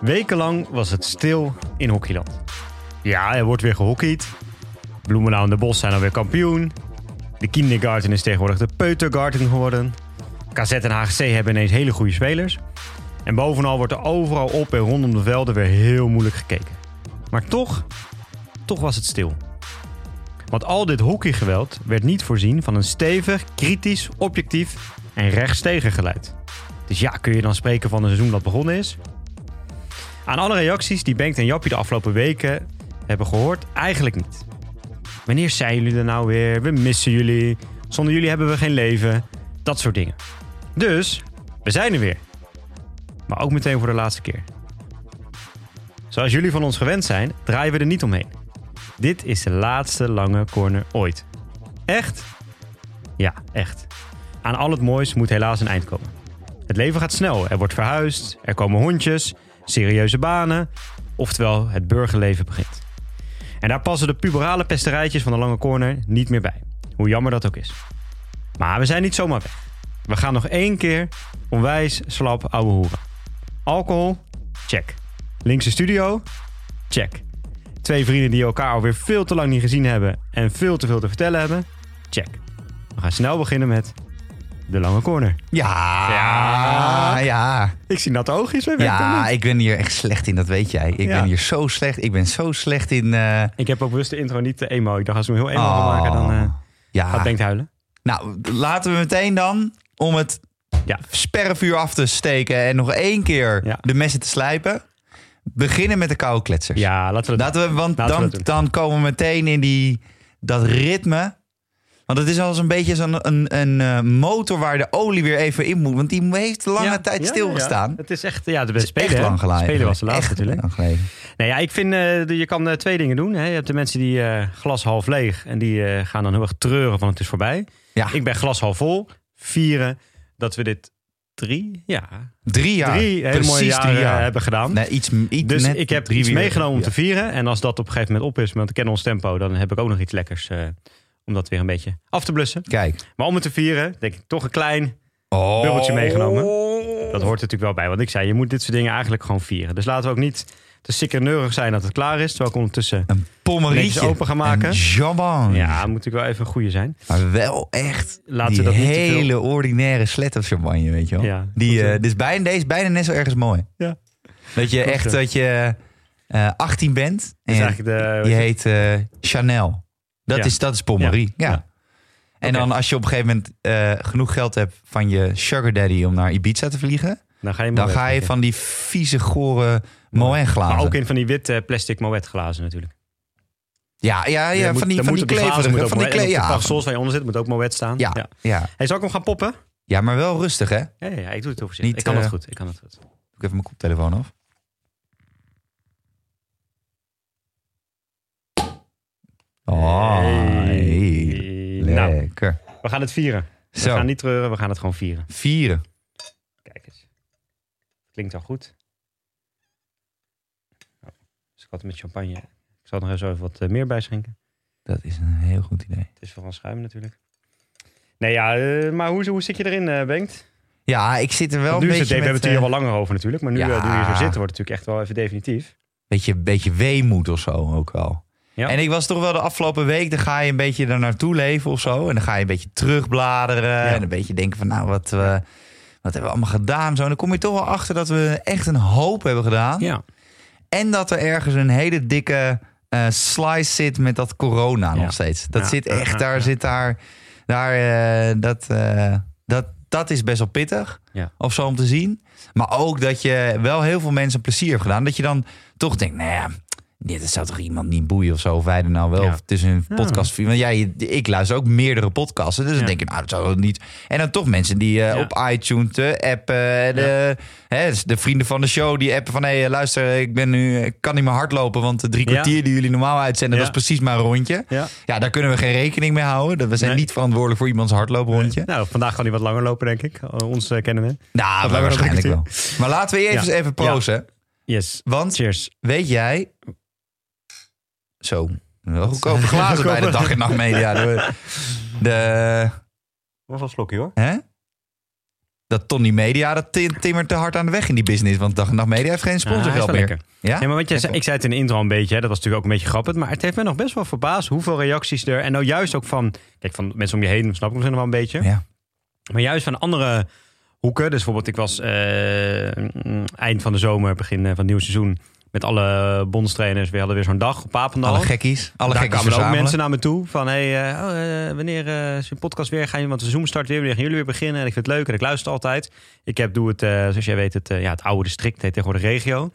Wekenlang was het stil in hockeyland. Ja, er wordt weer gehockeyd. Bloemendaal en de Bos zijn alweer kampioen. De kindergarten is tegenwoordig de peutergarten geworden. KZ en HGC hebben ineens hele goede spelers. En bovenal wordt er overal op en rondom de velden weer heel moeilijk gekeken. Maar toch, toch was het stil. Want al dit hockeygeweld werd niet voorzien van een stevig, kritisch, objectief en rechtstegen geluid. Dus ja, kun je dan spreken van een seizoen dat begonnen is? Aan alle reacties die Bengt en Jappie de afgelopen weken hebben gehoord, eigenlijk niet. Wanneer zijn jullie er nou weer? We missen jullie. Zonder jullie hebben we geen leven. Dat soort dingen. Dus, we zijn er weer. Maar ook meteen voor de laatste keer. Zoals jullie van ons gewend zijn, draaien we er niet omheen. Dit is de laatste lange corner ooit. Echt? Ja, echt. Aan al het moois moet helaas een eind komen. Het leven gaat snel. Er wordt verhuisd, er komen hondjes, serieuze banen. Oftewel, het burgerleven begint. En daar passen de puberale pesterijtjes van de lange corner niet meer bij. Hoe jammer dat ook is. Maar we zijn niet zomaar weg. We gaan nog één keer onwijs slap ouwe hoeren. Alcohol? Check. Linkse studio? Check. Twee vrienden die elkaar alweer veel te lang niet gezien hebben en veel te veel te vertellen hebben? Check. We gaan snel beginnen met de lange corner. Ja, Ja. ja, ja. Ik zie natte oogjes bij niet? ik ben hier echt slecht in, dat weet jij. Ik Ja. ben hier zo slecht. Ik ben zo slecht in. eh, Ik heb ook bewust de intro niet te emo. Ik dacht als we hem heel emo gaan oh, maken, dan eh, ja. gaat Bengt huilen. Nou, laten we meteen dan, om het Ja. sperrenvuur af te steken en nog één keer Ja. de messen te slijpen, beginnen met de koude kletsers. Ja, laten we dat Laten we, want Laten dan, dan komen we meteen in die, dat ritme. Want het is al een beetje zo'n een, een eh, motor waar de olie weer even in moet. Want die heeft lange Ja, tijd ja, stilgestaan. ja. Het is echt, ja, de Het is spelen. echt lang geleden. Spelen was de laatste Echt natuurlijk. lang geleden. Nee, ja, ik vind, de- je kan eh, twee dingen doen. Hè. Je hebt de mensen die eh, glas half leeg en die gaan dan heel erg treuren van het is voorbij. Ja, Ik ben glas half vol. Vieren dat we dit drie, ja, drie jaar. drie hele mooie jaren jaar. hebben gedaan. Nee, iets, iets dus net ik heb drie iets weer- meegenomen om ja. te vieren. En als dat op een gegeven moment op is, want we kennen ons tempo, dan heb ik ook nog iets lekkers eh, om dat weer een beetje af te blussen. Kijk. Maar om het te vieren, denk ik toch een klein Oh. Bubbeltje meegenomen. Dat hoort er natuurlijk wel bij. Want ik zei, je moet dit soort dingen eigenlijk gewoon vieren. Dus laten we ook niet te sikkerneurig zijn dat het klaar is. Terwijl ik ondertussen... Een pommerietje. Open gaan maken. Een jambon. Ja, moet natuurlijk wel even een goede zijn. Maar wel echt Laten die we dat niet hele ordinaire slet of champagne, weet je wel. Ja, die, eh dit is bijna, deze is bijna net zo ergens mooi. Ja. Dat je Goed, echt zo. dat je eh 18 bent Dat is en de... je heet eh, Chanel. Dat, Ja. is, dat is pommerie. Ja. En dan als je op een gegeven moment eh, genoeg geld hebt van je sugar daddy om naar Ibiza te vliegen, dan ga je, dan ga je van die vieze, gore Moet glazen. Maar ook in van die witte plastic Moet glazen natuurlijk. Ja, ja, ja, van die, van die kleverige. Van die kle en op de ja, parasols waar je onder zit moet ook Moet staan. ja, ja. ja. Hey, zal ik hem gaan poppen? ja, maar wel rustig hè. Ja, ja, ja, ik doe het overzicht. Niet, ik kan eh, dat goed. Ik kan dat goed. Doe ik even mijn koptelefoon af. Oh, Hey. Nou, lekker. we gaan het vieren. We Zo, gaan niet treuren, we gaan het gewoon vieren. vieren. Kijk eens. Klinkt al goed. Met champagne. Ik zal er nog eens even wat eh, meer bij schenken. Dat is een heel goed idee. Het is vooral schuim natuurlijk. Nee, ja, eh, maar hoe, hoe zit je erin, eh Bengt? Ja, ik zit er wel nu een beetje we hebben het hier wel langer over natuurlijk. Maar nu, ja. nu je zo zit, wordt het natuurlijk echt wel even definitief. beetje, beetje weemoed of zo ook wel. Ja. En ik was toch wel de afgelopen week, dan ga je een beetje er naartoe leven of zo. En dan ga je een beetje terugbladeren. En een beetje denken van, nou, wat, eh, wat hebben we allemaal gedaan? Zo. En dan kom je toch wel achter dat we echt een hoop hebben gedaan. Ja. En dat er ergens een hele dikke eh, slice zit met dat corona Ja. nog steeds. Dat Ja, zit echt, ja, daar zit daar, daar eh, dat, eh, dat, dat is best wel pittig. Of zo om te zien. Maar ook dat je wel heel veel mensen plezier hebt gedaan. Dat je dan toch denkt, nou ja, dit zou toch iemand niet boeien of zo. Of wij er nou wel Ja. tussen een Ja. podcast... Want ja, je- ik luister ook meerdere podcasten. Dus dan denk ik, nou, dat zou wel niet... En dan toch mensen die eh, Ja. op iTunes de appen... De, hè, de vrienden van de show die appen van... hé, hey, luister, ik, ben nu, ik kan niet meer hardlopen... want de drie Ja. kwartier die jullie normaal uitzenden... Ja. dat is precies maar een rondje. ja. Ja, daar kunnen we geen rekening mee houden. Dat- We zijn Nee. niet verantwoordelijk voor iemands hardlooprondje. Nou, vandaag kan hij wat langer lopen, denk ik. Eh, Ons uh, kennen we. Nou, waarschijnlijk wel. Maar laten we even, Ja. even proosten. Yes. Want Cheers. weet jij... Zo. Wel goedkope glazen bij de dag en nacht media. De, de, Was wel slokje hoor. hè? Dat Tony Media, dat ti- timmert te hard aan de weg in die business. Want dag en nacht media heeft geen Ah, sponsorgeld wel meer. Ja? Ja, maar wat jij zei, ik zei het in de intro een beetje, hè, dat was natuurlijk ook een beetje grappig. Maar het heeft me nog best wel verbaasd hoeveel reacties er. En nou juist ook van, kijk, van mensen om je heen, snap ik misschien nog wel een beetje. Ja. Maar juist van andere hoeken. Dus bijvoorbeeld, ik was eh, mm, eind van de zomer, begin eh, van het nieuwe seizoen. Met alle bondstrainers. We hadden weer zo'n dag op Papendal. Alle gekkies. Alle Daar gekkies kwamen ook mensen naar me toe. Van, hey, oh, eh, wanneer is je podcast weer? Gaan je, want de Zoom start weer. Wanneer gaan jullie weer beginnen? En ik vind het leuk en ik luister altijd. Ik heb, doe het, zoals jij weet, het, ja, het oude district. Het heet tegenwoordig regio.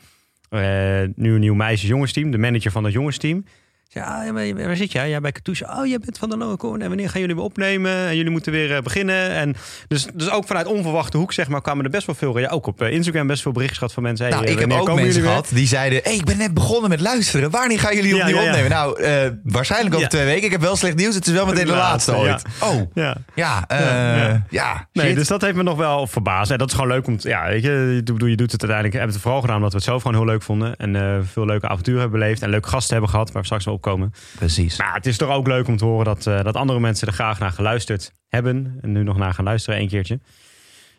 Nu een nieuw meisjes-jongensteam. De manager van het jongensteam. Zei, ah, ja, waar zit jij? Ja, bij Katoesje. Oh, jij bent van de Lowenkoorn. En wanneer gaan jullie weer opnemen? En jullie moeten weer eh, beginnen. En dus, dus ook vanuit onverwachte hoek, zeg maar, kwamen er best wel veel... Ja, ook op eh, Instagram best veel berichten gehad van mensen. Hey, Nou, eh, ik heb wanneer ook mensen gehad die zeiden... Hey, ik ben net begonnen met luisteren. Wanneer gaan jullie opnieuw ja, ja. opnemen? Nou, eh, waarschijnlijk over twee weken. Ik heb wel slecht nieuws. Het is wel meteen de De laatste laatste, ooit. Oh, Ja. ja. eh, Ja. Nee, dus dat heeft me nog wel verbaasd. En dat is gewoon leuk om ja, weet je, je doet, je doet het uiteindelijk. We hebben het vooral gedaan omdat we het zelf gewoon heel leuk vonden. En eh, veel leuke avonturen hebben beleefd. En leuke gasten hebben gehad, waar we straks wel opkomen. Precies. Maar het is toch ook leuk om te horen dat, eh, dat andere mensen er graag naar geluisterd hebben. En nu nog naar gaan luisteren, één keertje.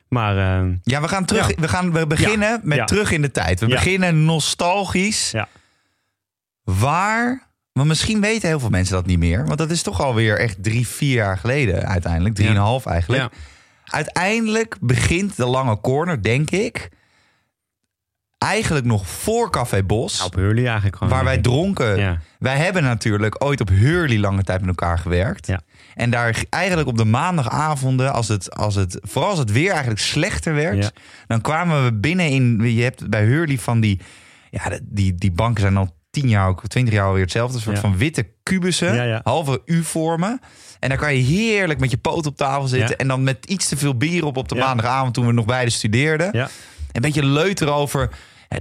Maar eh, Ja, we gaan terug. Ja. We, gaan, we beginnen met Ja. terug in de tijd. We beginnen nostalgisch. Ja. Waar... Maar misschien weten heel veel mensen dat niet meer. Want dat is toch alweer echt drie, vier jaar geleden uiteindelijk. Drieënhalf eigenlijk. Uiteindelijk begint de lange corner, denk ik. Eigenlijk nog voor Café Bos. op Hurley eigenlijk gewoon. waar wij dronken. Ja. Wij hebben natuurlijk ooit op Hurley lange tijd met elkaar gewerkt. Ja. En daar eigenlijk op de maandagavonden, als het, als het, vooral als het weer eigenlijk slechter werd, dan kwamen we binnen in. Je hebt bij Hurley van die. Ja, die, die banken zijn al tien jaar, ook twintig jaar alweer hetzelfde. Een soort van witte kubussen, halve U-vormen. En daar kan je heerlijk met je poot op tafel zitten. En dan met iets te veel bier op op de maandagavond toen we nog beide studeerden. Ja. Een beetje leuter over.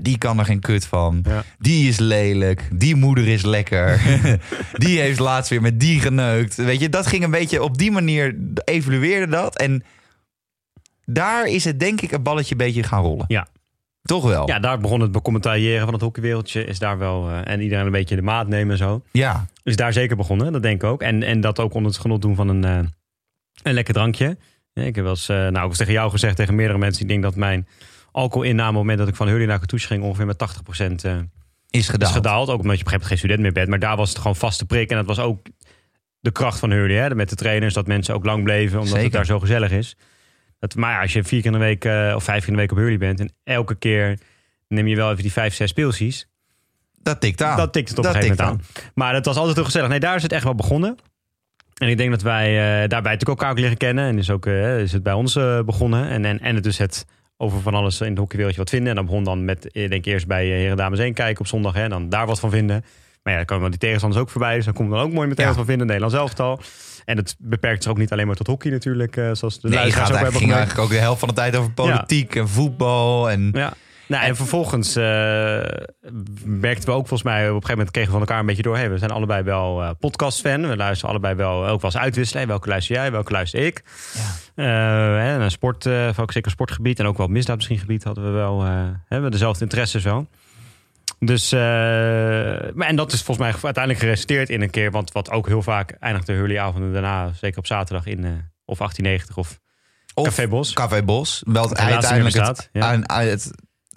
Die kan er geen kut van. Ja. Die is lelijk. Die moeder is lekker. die heeft laatst weer met die geneukt. Weet je, dat ging een beetje op die manier evolueerde dat. En daar is het denk ik een balletje een beetje gaan rollen. Ja. Toch wel? ja, daar begon het becommentariëren van het hockeywereldje. Is daar wel, eh, en iedereen een beetje de maat nemen en zo. Ja. is daar zeker begonnen, dat denk ik ook. En, en dat ook onder het genot doen van een, eh, een lekker drankje. Ik heb wel eens, eh, nou, ik heb tegen jou gezegd, tegen meerdere mensen. Ik denk dat mijn alcoholinname op het moment dat ik van Hurley naar Cartouche ging... ongeveer met 80% eh Is gedaan. is gedaald. Ook omdat je op een gegeven moment geen student meer bent. Maar daar was het gewoon vaste prik. En dat was ook de kracht van Hurley. Hè? Met de trainers, dat mensen ook lang bleven. Omdat Zeker. het daar zo gezellig is. Dat, maar ja, als je vier keer in de week eh, of vijf keer in de week op Hurley bent... en elke keer neem je wel even die vijf, zes speelsies... Dat tikt aan. Dat tikt het op Dat een gegeven moment aan. Maar het was altijd heel gezellig. Nee, daar is het echt wel begonnen. En ik denk dat wij eh, daarbij natuurlijk elkaar ook leren kennen. En is, ook, is het bij ons begonnen. En, en, en het dus het over van alles in het hockeywereldje wat vinden. En dan begon dan met, eh, denk ik eerst bij eh, Heren Dames 1 kijken op zondag. Hè, en dan daar wat van vinden. Maar ja, dan komen die tegenstanders ook voorbij. Dus dan komt dan ook mooi meteen Ja. wat van vinden. Nederlands elftal. En het beperkt zich ook niet alleen maar tot hockey natuurlijk. eh, zoals de nee, luisteraars ook hebben ging eigenlijk ook de helft van de tijd over politiek en voetbal. En Ja. Nou, en vervolgens eh, merkten we ook volgens mij... op een gegeven moment kregen we van elkaar een beetje door... Hey, we zijn allebei wel eh podcast-fan. We luisteren allebei wel ook wel eens uitwisselen. Welke luister jij, welke luister ik? Ja. Eh, en een sport, eh, ook zeker sportgebied... en ook wel misdaad misschien gebied hadden we wel... eh, hebben we dezelfde interesses wel. Dus, eh, maar, en dat is volgens mij uiteindelijk geresulteerd in een keer... want wat ook heel vaak eindigt de Hurley-avonden daarna... zeker op zaterdag in eh, of 1890 of, Of Café Bos. Café Bos. Wel uiteindelijk het, ja. aan- aan het,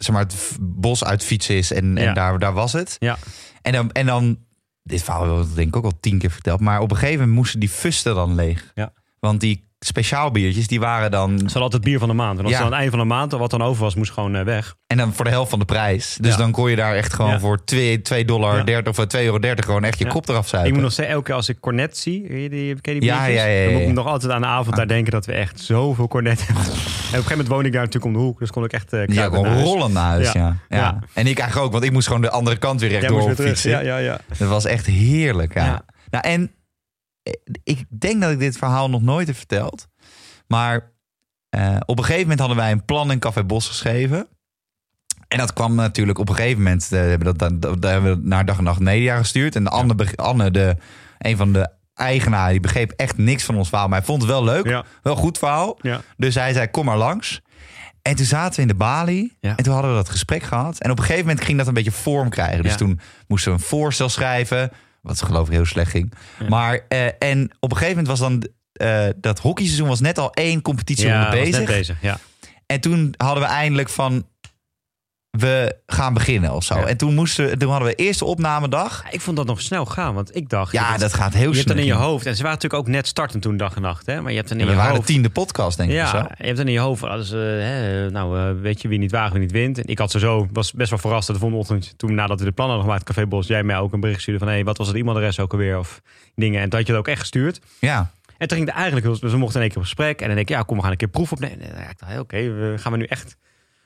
zeg maar, het bos uit fietsen is en, en Ja. daar, daar was het. Ja. En dan, en dan, dit verhaal hebben we denk ik ook al tien keer verteld, maar op een gegeven moment moesten die fusten dan leeg. Ja. Want die speciaal biertjes, die waren dan, Ze hadden altijd bier van de maand. En als Ja. aan het einde van de maand wat dan over was, moest gewoon eh, weg. en dan voor de helft van de prijs. Dus Ja. dan kon je daar echt gewoon Ja. voor 2, 2 dollar Ja. 30 of 2,30 euro gewoon echt je kop eraf Ik zuipen. moet nog steeds, elke keer als ik cornet zie, die, je die Ja, biertjes? ja, ja, ja, dan moet ik nog altijd aan de avond daar denken dat we echt zoveel cornet hebben. en op een gegeven moment woon ik daar natuurlijk om de hoek, dus kon ik echt uh, ja, gewoon rollen naar huis. Ja. Ja. En ik eigenlijk ook, want ik moest gewoon de andere kant weer rechtdoor fietsen. Ja, ja, ja. Dat was echt heerlijk, ja. Nou, en eh, ik denk dat ik dit verhaal nog nooit heb verteld. Maar eh, op een gegeven moment hadden wij een plan in Café Bos geschreven. En dat kwam natuurlijk op een gegeven moment... eh, hebben dat, dat, dat hebben we naar Dag en Nacht Media gestuurd. En de Anne, beg- Anne de, een van de eigenaren, die begreep echt niks van ons verhaal. Maar hij vond het wel leuk. Ja. Wel goed verhaal. Ja. Dus hij zei, kom maar langs. En toen zaten we in de balie. Ja. En toen hadden we dat gesprek gehad. En op een gegeven moment ging dat een beetje vorm krijgen. Dus Ja. toen moesten we een voorstel schrijven. Wat geloof ik heel slecht ging. Ja. Maar, eh, en op een gegeven moment was dan... eh, dat hockeyseizoen was net al één competitie ja, bezig. bezig. Ja. En toen hadden we eindelijk van... We gaan beginnen of zo. Ja. En toen, moesten, toen hadden we eerste opnamedag. Ik vond dat nog snel gaan, want ik dacht... Ja, dat, dat gaat heel je hebt snel. dan in je hoofd... En ze waren natuurlijk ook net startend toen dag en nacht, hè? Maar je hebt dan in Ja, we waren de tiende podcast, denk ik. of zo. Ja, je hebt dan in je hoofd als, eh, hè, nou, eh, weet je wie niet wagen, wie niet wint. En ik had sowieso, was best wel verrast de volgende ochtend, toen nadat we de plannen hadden gemaakt, Café Bos, jij mij ook een bericht stuurde van, hé, hey, wat was het e-mailadres ook alweer, of dingen. En toen had je dat ook echt gestuurd. Ja. En toen ging het eigenlijk, dus we mochten in één keer op gesprek. En dan denk ik, ja, kom, we gaan een keer proef opnemen. En dacht, hey, oké, we gaan we nu echt...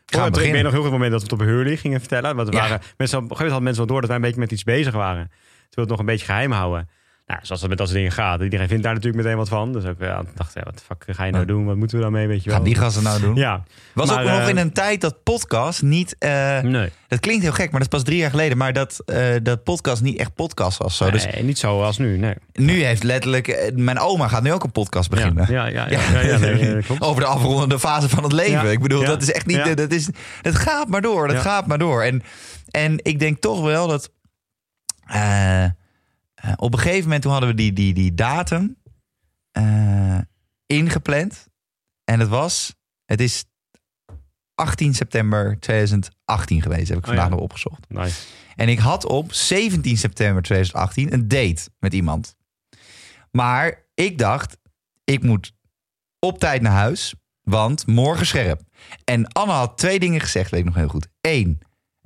Gaan Oh, ik weet nog heel goed moment dat we het op Hurley gingen vertellen. Want we Ja. waren, mensen, op een gegeven moment hadden mensen wel door dat wij een beetje met iets bezig waren. Terwijl we het nog een beetje geheim houden. Nou, zoals dat met dat soort dingen gaat. Iedereen vindt daar natuurlijk meteen wat van. Dus ook ja, dacht, ja, wat de fuck ga je nou doen? Wat moeten we daarmee, weet je wel? Gaan die gasten nou doen? Ja. Was Maar, ook nog eh, in een tijd dat podcast niet... eh, Nee. dat klinkt heel gek, maar dat is pas drie jaar geleden. Maar dat, eh, dat podcast niet echt podcast was. Zo. Dus Nee, niet zo als nu, nee. nu heeft letterlijk... mijn oma gaat nu ook een podcast beginnen. Ja, ja, ja. ja, ja, nee, klopt. Over de afrondende fase van het leven. Ik bedoel, dat is echt niet... Dat, is, dat gaat maar door, dat gaat maar door. En, en ik denk toch wel dat... eh, op een gegeven moment toen hadden we die, die, die datum eh, ingepland. En het was... Het is 18 september 2018 geweest, heb ik Oh, vandaag ja. nog opgezocht. Nice. En ik had op 17 september 2018 een date met iemand. Maar ik dacht, ik moet op tijd naar huis, want morgen scherp. En Anne had twee dingen gezegd, weet ik nog heel goed. Eén,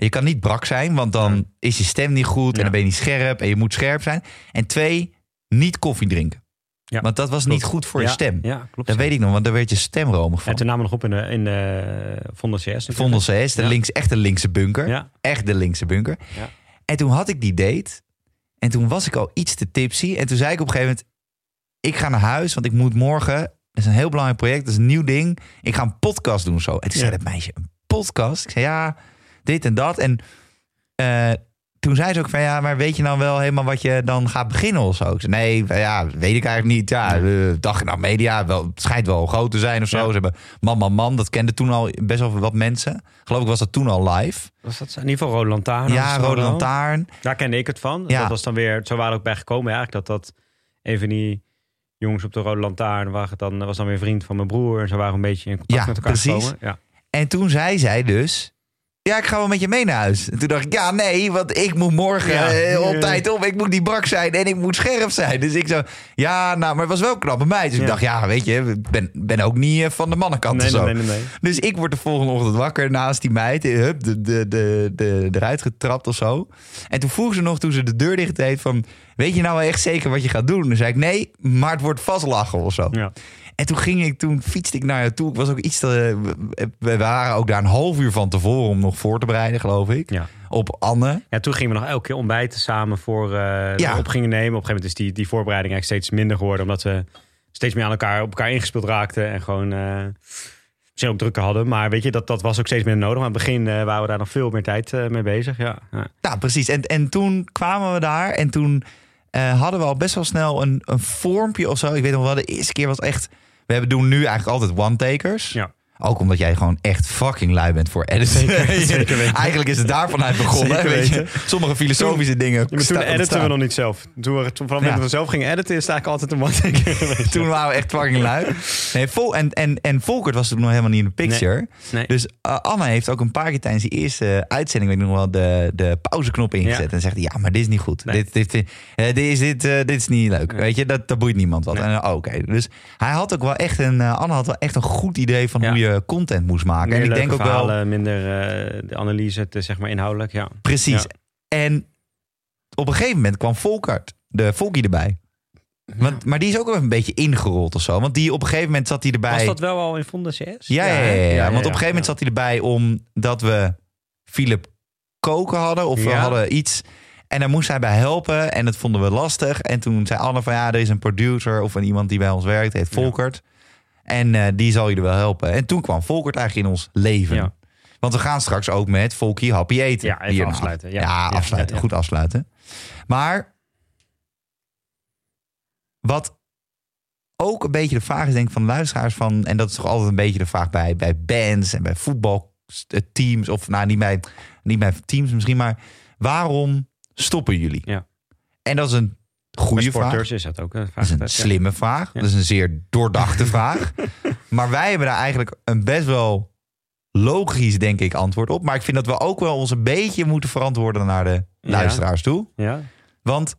je kan niet brak zijn, want dan Ja. is je stem niet goed en dan ben je niet scherp en je moet scherp zijn. En twee, niet koffie drinken. Ja, Want dat was klopt. niet goed voor je Ja, stem. Ja, klopt. Dat weet ik nog, want daar werd je stem romig van. En toen namen nog op in de, in de Vondel CS. Vondel CS, de links, echt de linkse bunker. Echt de linkse bunker. Ja. En toen had ik die date. En toen was ik al iets te tipsy. En toen zei ik op een gegeven moment... Ik ga naar huis, want ik moet morgen... Dat is een heel belangrijk project, dat is een nieuw ding. Ik ga een podcast doen zo. En toen zei dat meisje, een podcast? Ik zei, ja, dit en dat. En eh, toen zei ze ook van, ja, maar weet je nou wel helemaal wat je dan gaat beginnen of zo? Ik zei, nee, ja, weet ik eigenlijk niet. Ja, eh, dag nou media, wel, het schijnt wel groot te zijn of zo. Ja. Ze hebben man, man, man. Dat kende toen al best wel wat mensen. Geloof ik was dat toen al live. Was dat in ieder geval Rode Lantaarn? ja, Rode. Lantaarn. Daar kende ik het van. Ja. Dat was dan weer, zo waren we ook bij gekomen eigenlijk. Dat dat een van die jongens op de Rode Lantaarn waren dan, was dan weer vriend van mijn broer. En zo waren een beetje in contact Ja, met elkaar precies. gekomen. Ja. En toen zei zij dus... Ja, ik ga wel met je mee naar huis. En toen dacht ik, ja, nee, want ik moet morgen Ja. eh, op tijd op. Ik moet niet brak zijn en ik moet scherp zijn. Dus ik zo, ja, nou, maar het was wel een knappe meid. Dus ik dacht, ja, weet je, ik ben, ben ook niet eh, van de mannenkant Nee, of zo. nee, nee, nee. Dus ik word de volgende ochtend wakker naast die meid. eh, Hup, de, de, de, de, eruit getrapt of zo. En toen vroeg ze nog, toen ze de deur dicht deed, van... Weet je nou wel echt zeker wat je gaat doen? Toen zei ik, nee, maar het wordt vast lachen of zo. Ja. En toen ging ik, toen fietste ik naar jou toe. Ik was ook iets te. We waren ook daar een half uur van tevoren om nog voor te bereiden, geloof ik. Ja. Op Anne. ja, toen gingen we nog elke keer ontbijten samen voor eh Ja. op gingen nemen. Op een gegeven moment is die, die voorbereiding eigenlijk steeds minder geworden. Omdat we steeds meer aan elkaar, op elkaar ingespeeld raakten. En gewoon eh misschien ook drukker hadden. Maar weet je, dat, dat was ook steeds minder nodig. Maar aan het begin eh, waren we daar nog veel meer tijd mee bezig. Ja. Ja. Nou, precies. En, en toen kwamen we daar en toen hadden we al best wel snel een, een vormpje of zo. Ik weet nog wel, de eerste keer was echt. We hebben doen nu eigenlijk altijd one-takers. Ja. Ook omdat jij gewoon echt fucking lui bent voor editen. Zeker, zeker weten. Eigenlijk is het daarvan uit begonnen. Weet je. Sommige filosofische dingen. Ja, toen editen we nog niet zelf. Toen we, toen, vanaf Ja. we zelf gingen editen, is eigenlijk altijd een geweest. Toen waren we echt fucking lui. Nee, Vol en, en, en Volkert was toen nog helemaal niet in de picture. Nee. Dus uh, Anna heeft ook een paar keer tijdens die eerste uitzending... weet ik nog wel, de, de pauzeknop ingezet. Ja. En zegt ja, maar dit is niet goed. Nee. Dit, dit, eh, dit, is, dit, eh, dit is niet leuk. Weet je, dat, dat boeit niemand wat. En, uh, Oké, dus hij had ook wel echt een... Anna had wel echt een goed idee van hoe je content moest maken. Meer en ik denk ook wel... minder eh, de analyse, zeg maar inhoudelijk. Ja. Precies. Ja. En op een gegeven moment kwam Volkert, de Volkie erbij. Want, maar die is ook wel een beetje ingerold of zo. Want die op een gegeven moment zat hij erbij... Was dat wel al in Fonda CS? Ja, ja, ja, ja, want op een gegeven moment zat hij erbij omdat we Philip koken hadden. Of we hadden iets. En daar moest hij bij helpen. En dat vonden we lastig. En toen zei Anne van ja, er is een producer of een iemand die bij ons werkt. Heet Volkert. En eh, die zal jullie wel helpen. En toen kwam Volkert eigenlijk in ons leven. Ja. Want we gaan straks ook met Volkie Happy Eten. Ja, even afsluiten. Ja. Ja, afsluiten. Goed afsluiten. Maar wat ook een beetje de vraag is, denk ik, van de luisteraars van... en dat is toch altijd een beetje de vraag bij, bij bands en bij voetbalteams... of nou, niet bij, niet bij teams misschien, maar waarom stoppen jullie? Ja. En dat is een goede vraag. is dat ook een vraag. Dat is een ja. slimme vraag. Dat is een zeer doordachte vraag. Maar wij hebben daar eigenlijk een best wel logisch, denk ik, antwoord op. Maar ik vind dat we ook wel ons een beetje moeten verantwoorden naar de luisteraars toe. Ja. Want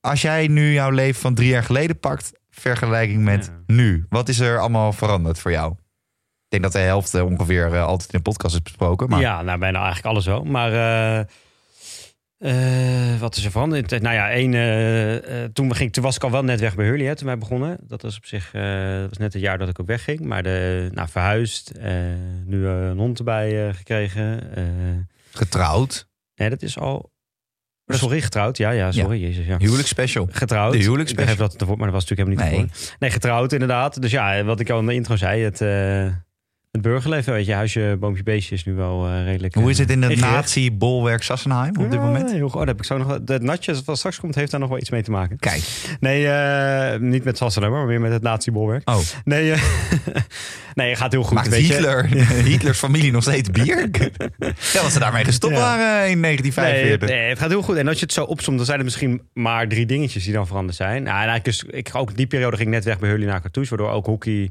als jij nu jouw leven van drie jaar geleden pakt, vergelijking met Ja. nu, wat is er allemaal veranderd voor jou? Ik denk dat de helft eh, ongeveer eh, altijd in de podcast is besproken. Maar Ja, nou bijna eigenlijk alles wel. Maar eh, eh, wat is er van? Nou ja, één, eh, eh, toen, we ging, toen was ik al wel net weg bij Hurley, hè, toen wij begonnen. Dat was op zich dat was net het jaar dat ik ook wegging. Maar de, nou, verhuisd, nu een hond erbij gekregen. getrouwd, nee, dat is al... Sorry, getrouwd. Ja, ja, sorry. Jezus, ja. huwelijksspecial. Getrouwd. De huwelijksspecial. Ik begreep dat het ervoor, maar dat was natuurlijk helemaal niet Nee. ervoor. Nee, getrouwd inderdaad. Dus ja, wat ik al in de intro zei, het, het burgerleven, weet je, huisje, boompje, beestje is nu wel eh, redelijk... Hoe is het in het ingericht. nazi-bolwerk Sassenheim op dit Ja, moment? Heel goed. Oh, heb ik zo nog. De natje wat straks komt, heeft daar nog wel iets mee te maken. Kijk, Nee, eh, niet met Sassenheimer, maar meer met het nazi-bolwerk. oh, Nee, eh, nee, het gaat heel goed. maakt weet je. Hitler, Hitlers familie nog steeds bier? ja, wat ze daarmee gestopt Ja. waren in Nee, 1945. nee, het gaat heel goed. En als je het zo opzomt, dan zijn er misschien maar drie dingetjes die dan veranderd zijn. Nou, en eigenlijk dus, ik, ook die periode ging net weg bij Hurley naar Cartouche, waardoor ook hockey...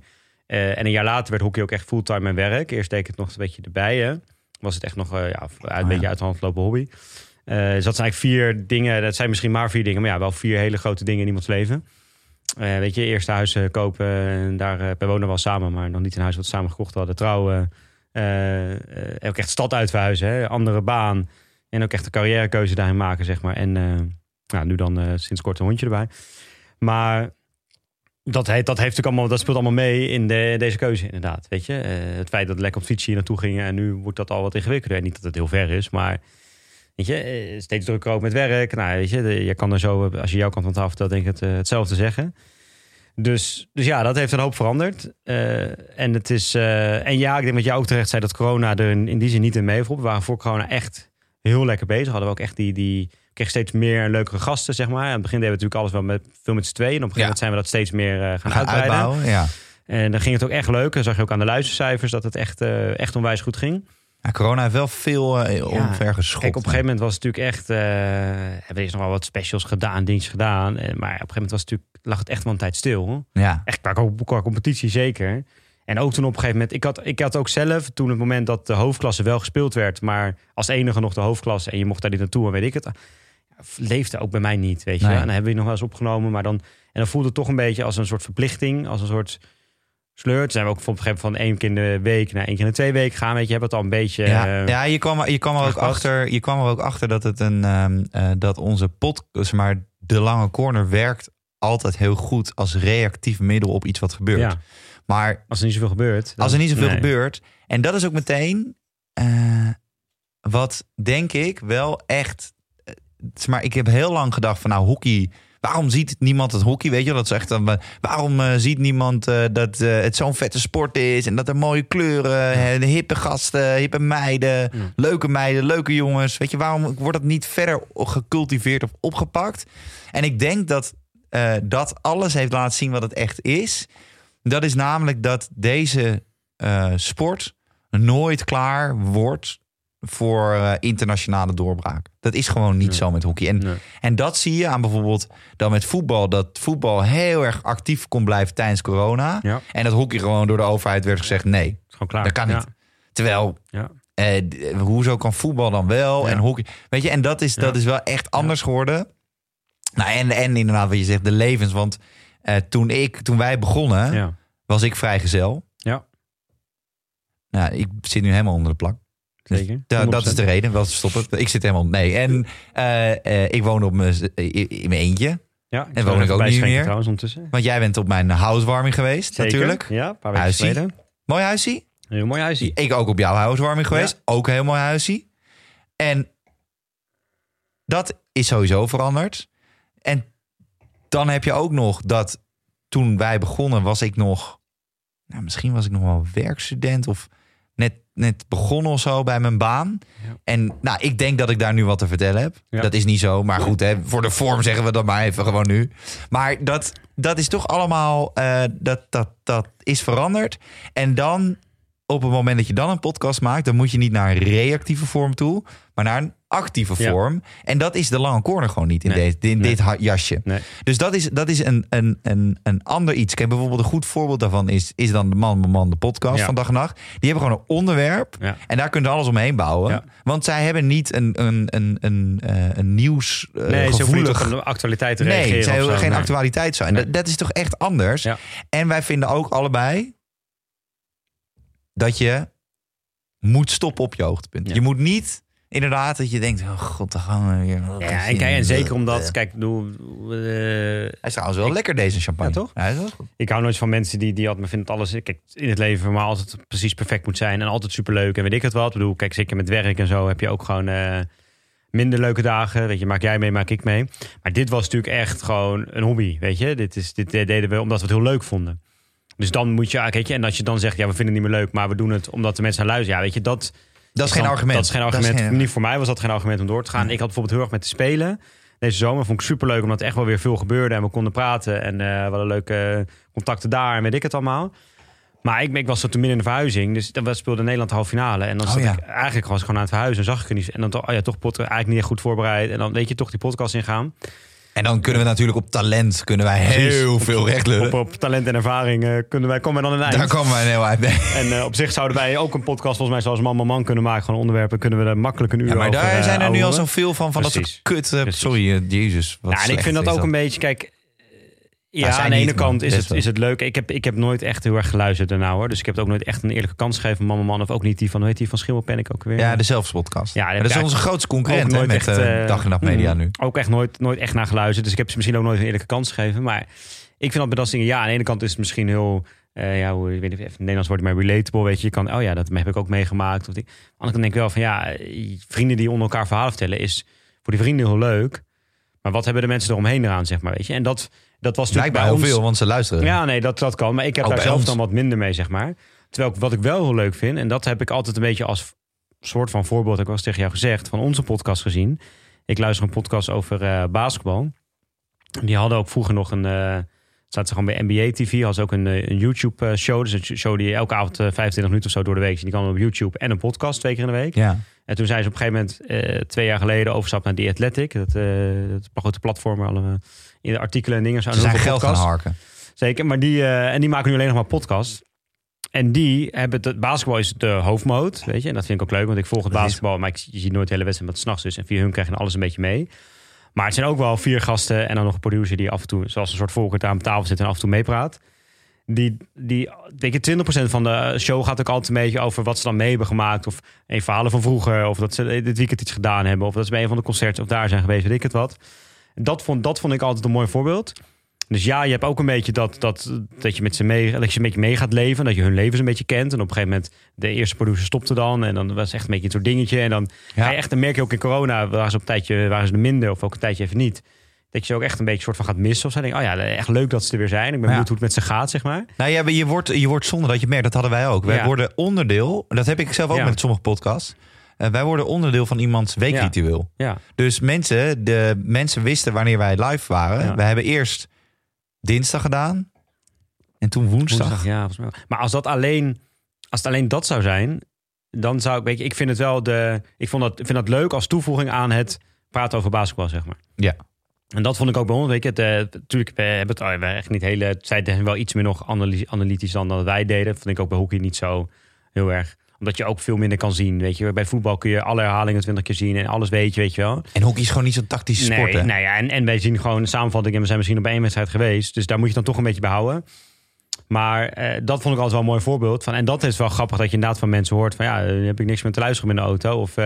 eh, en een jaar later werd hockey ook echt fulltime mijn werk. Eerst deed ik het nog een beetje erbij. Hè. Was het echt nog eh, ja, een beetje uit de hand gelopen hobby. Eh, dus dat zijn eigenlijk vier dingen. Dat zijn misschien maar vier dingen, maar ja, wel vier hele grote dingen in iemands leven. Weet je, eerst huis kopen. En daar, we wonen wel samen, maar nog niet een huis wat we samen gekocht hadden. Trouwen. ook echt stad uitverhuizen. Hè. Andere baan. En ook echt een carrièrekeuze daarin maken, zeg maar. En nou, nu dan sinds kort een hondje erbij. Maar dat, dat, heeft allemaal, dat speelt allemaal mee in de, deze keuze, inderdaad. Weet je? Eh, het feit dat lekker op fietsje hier naartoe gingen. En nu wordt dat al wat ingewikkelder. Niet dat het heel ver is, maar... Weet je, eh, steeds drukker ook met werk. Nou, weet je, je kan er zo, eh, als je jouw kant van tafel vertelt, denk ik het, hetzelfde zeggen. Dus, dus ja, dat heeft een hoop veranderd. En, het is, en ja, ik denk dat jij ook terecht zei dat corona er in, die zin niet in meeviel. We waren voor corona echt heel lekker bezig. Hadden we ook echt die, die we kregen steeds meer leukere gasten, zeg maar. Aan het begin deden we natuurlijk alles wel met veel met z'n tweeën. En op een gegeven moment zijn we dat steeds meer eh, gaan, Gaan uitbreiden. uitbouwen, ja. En dan ging het ook echt leuk. En zag je ook aan de luistercijfers dat het echt, eh, echt onwijs goed ging. Ja, corona heeft wel veel eh omver geschopt. Kijk, op een gegeven moment was het natuurlijk echt... eh hebben we eerst nog wel wat specials gedaan, dingetjes gedaan. Eh, Maar op een gegeven moment was het natuurlijk, lag het echt wel een tijd stil. hoor. Ja, Echt qua, qua competitie zeker. En ook toen op een gegeven moment... Ik had, ik had ook zelf, toen het moment dat de hoofdklasse wel gespeeld werd... maar als enige nog de hoofdklasse en je mocht daar niet naartoe en weet ik het... leefde ook bij mij niet, weet je. Nee. En dan hebben we het nog wel eens opgenomen, maar dan... En dan voelde het toch een beetje als een soort verplichting, als een soort sleur. Toen zijn we ook op een gegeven moment van één keer in de week naar één keer in de twee weken gaan, weet je. Hebben het al een beetje... ja, eh, ja je, kwam, je, kwam er ook achter, je kwam er ook achter dat, het een, ehm, eh, dat onze pot, zeg maar de lange corner werkt altijd heel goed als reactief middel op iets wat gebeurt. ja, Maar als er niet zoveel gebeurt. dan- als er niet zoveel nee. gebeurt, en dat is ook meteen eh, wat denk ik wel echt. Eh, maar ik heb heel lang gedacht van nou hockey. Waarom ziet niemand het hockey? Weet je, dat is echt een, waarom eh, ziet niemand eh, dat eh, het zo'n vette sport is en dat er mooie kleuren, de hippe gasten, hippe meiden, Ja. leuke meiden, leuke jongens. Weet je, waarom wordt dat niet verder gecultiveerd of opgepakt? En ik denk dat eh, dat alles heeft laten zien wat het echt is. Dat is namelijk dat deze eh, sport nooit klaar wordt voor eh, internationale doorbraak. Dat is gewoon niet Nee. zo met hockey. En, Nee. en dat zie je aan bijvoorbeeld dan met voetbal. Dat voetbal heel erg actief kon blijven tijdens corona. Ja, En dat hockey gewoon door de overheid werd gezegd nee. gewoon klaar. Dat kan niet. Ja. Terwijl, Ja. eh, d- hoezo kan voetbal dan wel en hockey? Weet je, en dat is, dat is wel echt anders geworden. Nou, en, en inderdaad wat je zegt, de levens. Want eh, toen, ik, toen wij begonnen, was ik vrijgezel. Ja. Nou, ik zit nu helemaal onder de plak. Zeker. Da- dat 100%. is de reden, wel te stoppen. Ik zit helemaal... Nee, en eh, eh, ik woon op mijn, in mijn eentje. Ja, En woon ik ook niet meer. trouwens ondertussen. Want jij bent op mijn housewarming geweest, Zeker. natuurlijk. Ja, een paar weken geleden. Mooi huisje. Heel mooi huisje. Ik ook op jouw housewarming geweest. Ook een heel mooi huisje. En dat is sowieso veranderd. En dan heb je ook nog dat toen wij begonnen was ik nog... Nou, misschien was ik nog wel werkstudent of net, net begonnen of zo bij mijn baan. Ja. En nou, ik denk dat ik daar nu wat te vertellen heb. Ja. Dat is niet zo, maar goed, hè, voor de vorm zeggen we dat maar even gewoon nu. Maar dat, dat is toch allemaal, eh, dat, dat, dat is veranderd. En dan op het moment dat je dan een podcast maakt, dan moet je niet naar een reactieve vorm toe, maar naar een actieve Ja. vorm. En dat is de lange corner gewoon niet in, Nee. dit, in Nee. dit jasje. Nee. Dus dat is, dat is een, een, een, een ander iets. Kijk, bijvoorbeeld een goed voorbeeld daarvan is, is dan de Man Man Man, de podcast Ja. van dag en nacht. Die hebben gewoon een onderwerp Ja. en daar kunnen ze alles omheen bouwen. Want zij hebben niet een, een, een, een, eh, een nieuws eh, Nee, ze op een actualiteit te Nee, zij of hebben geen actualiteit zo. En dat, dat is toch echt anders. En wij vinden ook allebei dat je moet stoppen op je hoogtepunt. Ja. Je moet niet inderdaad dat je denkt, oh god, dan gaan we weer. Ja, en, kijk, en zeker omdat, kijk, doe, Hij is trouwens wel lekker deze champagne. Ja, toch? Ja, hij is wel goed. ik hou nooit van mensen die, die altijd vinden dat alles kijk, in het leven mij altijd precies perfect moet zijn en altijd superleuk en weet ik het wat. Ik bedoel, kijk, zeker met werk en zo heb je ook gewoon eh, minder leuke dagen. Weet je, maak jij mee, maak ik mee. Maar dit was natuurlijk echt gewoon een hobby, weet je. Dit, is, dit deden we omdat we het heel leuk vonden. Dus dan moet je, ah, weet je, en als je dan zegt, ja, we vinden het niet meer leuk, maar we doen het omdat de mensen naar luisteren. Ja, weet je, dat, Dat is geen dan- argument. Dat is geen argument. geen- Niet voor mij was dat geen argument om door te gaan. Ik had bijvoorbeeld heel erg met te spelen. Deze zomer vond ik superleuk, omdat er echt wel weer veel gebeurde. En we konden praten en eh we hadden leuke contacten daar en weet ik het allemaal. Maar ik, ik was zo te midden in de verhuizing. Dus dan speelde Nederland de halve finale. En dan Oh, zat ja. ik eigenlijk was ik gewoon aan het verhuizen. En zag ik er niet. En dan toch, oh ja, toch podcast, eigenlijk niet echt goed voorbereid. En dan weet je toch die podcast ingaan. En dan kunnen we natuurlijk op talent kunnen wij Precies. heel veel recht lullen. Op, op talent en ervaring eh, kunnen wij komen we dan een eind. Daar komen wij heel uit. mee. En eh, op zich zouden wij ook een podcast volgens mij zoals Man Man Man kunnen maken. Gewoon onderwerpen. Kunnen we makkelijk een uur Ja, maar over, daar eh, zijn er nu al zoveel van, van dat Precies. soort kut. Sorry, jezus. Wat Ja, en ik vind dat ook een beetje, kijk, ja, zij aan de ene kant is het, is het leuk. Ik heb, ik heb nooit echt heel erg geluisterd daarna hoor. Dus ik heb het ook nooit echt een eerlijke kans gegeven Mama Man. Of ook niet die van, hoe heet die van Schimmelpanic ook weer? Ja, de Zelfspodcast. Ja, dat is onze grootste concurrent hè, met echt, eh, eh, Dag en Nacht Media mm, nu. Ook echt nooit, nooit echt naar geluisterd. Dus ik heb ze misschien ook nooit een eerlijke kans gegeven. Maar ik vind dat dingen, ja, aan de ene kant is het misschien heel, eh, ja, hoe, ik weet niet het Nederlands wordt, maar relatable, weet je. Je kan, oh ja, dat heb ik ook meegemaakt. Of die. Aan de andere kant denk ik wel van, ja, vrienden die onder elkaar verhalen vertellen is voor die vrienden heel leuk. Maar wat hebben de mensen eromheen eraan, zeg maar, weet je. En dat, dat was natuurlijk Blijkbaar heel veel, want ze luisteren. Ja, nee, dat, dat kan. Maar ik heb Ook daar zelf ons. dan wat minder mee, zeg maar. Terwijl wat ik wel heel leuk vind, en dat heb ik altijd een beetje als soort van voorbeeld, ik eens tegen jou gezegd, van onze podcast gezien. Ik luister een podcast over eh, basketbal. Die hadden ook vroeger nog een, eh zaten ze gewoon bij NBA TV, hadden ze ook een, eh, een YouTube eh, show. Dus een show die elke avond eh, 25 minuten of zo door de week. Die kan op YouTube en een podcast twee keer in de week. Ja. En toen zijn ze op een gegeven moment twee jaar geleden overstap naar The Athletic. Dat, dat grote platform waar alle in de artikelen en dingen. Ze zijn geld gaan harken. Zeker, maar die, eh, en die maken nu alleen nog maar podcast. En die hebben het, basketbal is de hoofdmoot, weet je. En dat vind ik ook leuk, want ik volg het is- basketbal. Maar ik, je ziet nooit de hele wedstrijd, maar het is 's nachts dus. En via hun krijg je alles een beetje mee. Maar het zijn ook wel vier gasten en dan nog een producer die af en toe, zoals een soort volkert aan tafel zit en af en toe meepraat. Die, die, weet je, 20% van de show gaat ook altijd een beetje over wat ze dan mee hebben gemaakt. Of een verhalen van vroeger. Of dat ze dit weekend iets gedaan hebben. Of dat ze bij een van de concerten of daar zijn geweest, weet ik het wat. Dat vond, dat vond ik altijd een mooi voorbeeld. Dus ja, je hebt ook een beetje dat, dat, dat je met ze mee, dat je een beetje mee gaat leven. Dat je hun levens een beetje kent. En op een gegeven moment, de eerste producer stopte dan. En dan was het echt een beetje een soort dingetje. En dan, Ja. ga je echt, dan merk je ook in corona, waren ze op een tijdje waren ze er minder. Of ook een tijdje even niet. Dat je ze ook echt een beetje soort van gaat missen. Of zo. Denk, oh ja, echt leuk dat ze er weer zijn. Ik ben Ja. benieuwd hoe het met ze gaat, zeg maar. Nou ja, je wordt, je wordt zonder dat je merkt, dat hadden wij ook. Wij Ja. worden onderdeel, dat heb ik zelf ook met sommige podcasts. Eh, wij worden onderdeel van iemands weekritueel. Ja, Dus mensen, de mensen wisten wanneer wij live waren. Ja. We hebben eerst dinsdag gedaan. En toen woensdag. woensdag, ja. volgens mij wel. Maar als dat alleen, als het alleen dat zou zijn, dan zou ik, weet je, ik vind het wel de, ik vond dat, ik vind dat leuk als toevoeging aan het praten over basketbal, zeg maar. Ja. En dat vond ik ook bij ons. Weet je, het, eh, natuurlijk, we hebben het oh, we echt niet hele. Zij wel iets meer nog analy- analytisch dan dat wij deden. Dat vond ik ook bij hockey niet zo heel erg. Omdat je ook veel minder kan zien. Weet je, bij voetbal kun je alle herhalingen twintig keer zien en alles weet je, weet je wel. En hockey is gewoon niet zo'n tactische sport. Nee, hè? nou ja, en, en wij zien gewoon samenvatting en we zijn misschien op één wedstrijd geweest. Dus daar moet je dan toch een beetje bij houden. Maar eh, dat vond ik altijd wel een mooi voorbeeld van. En dat is wel grappig dat je inderdaad van mensen hoort van ja, eh, heb ik niks meer te luisteren in de auto. Of eh,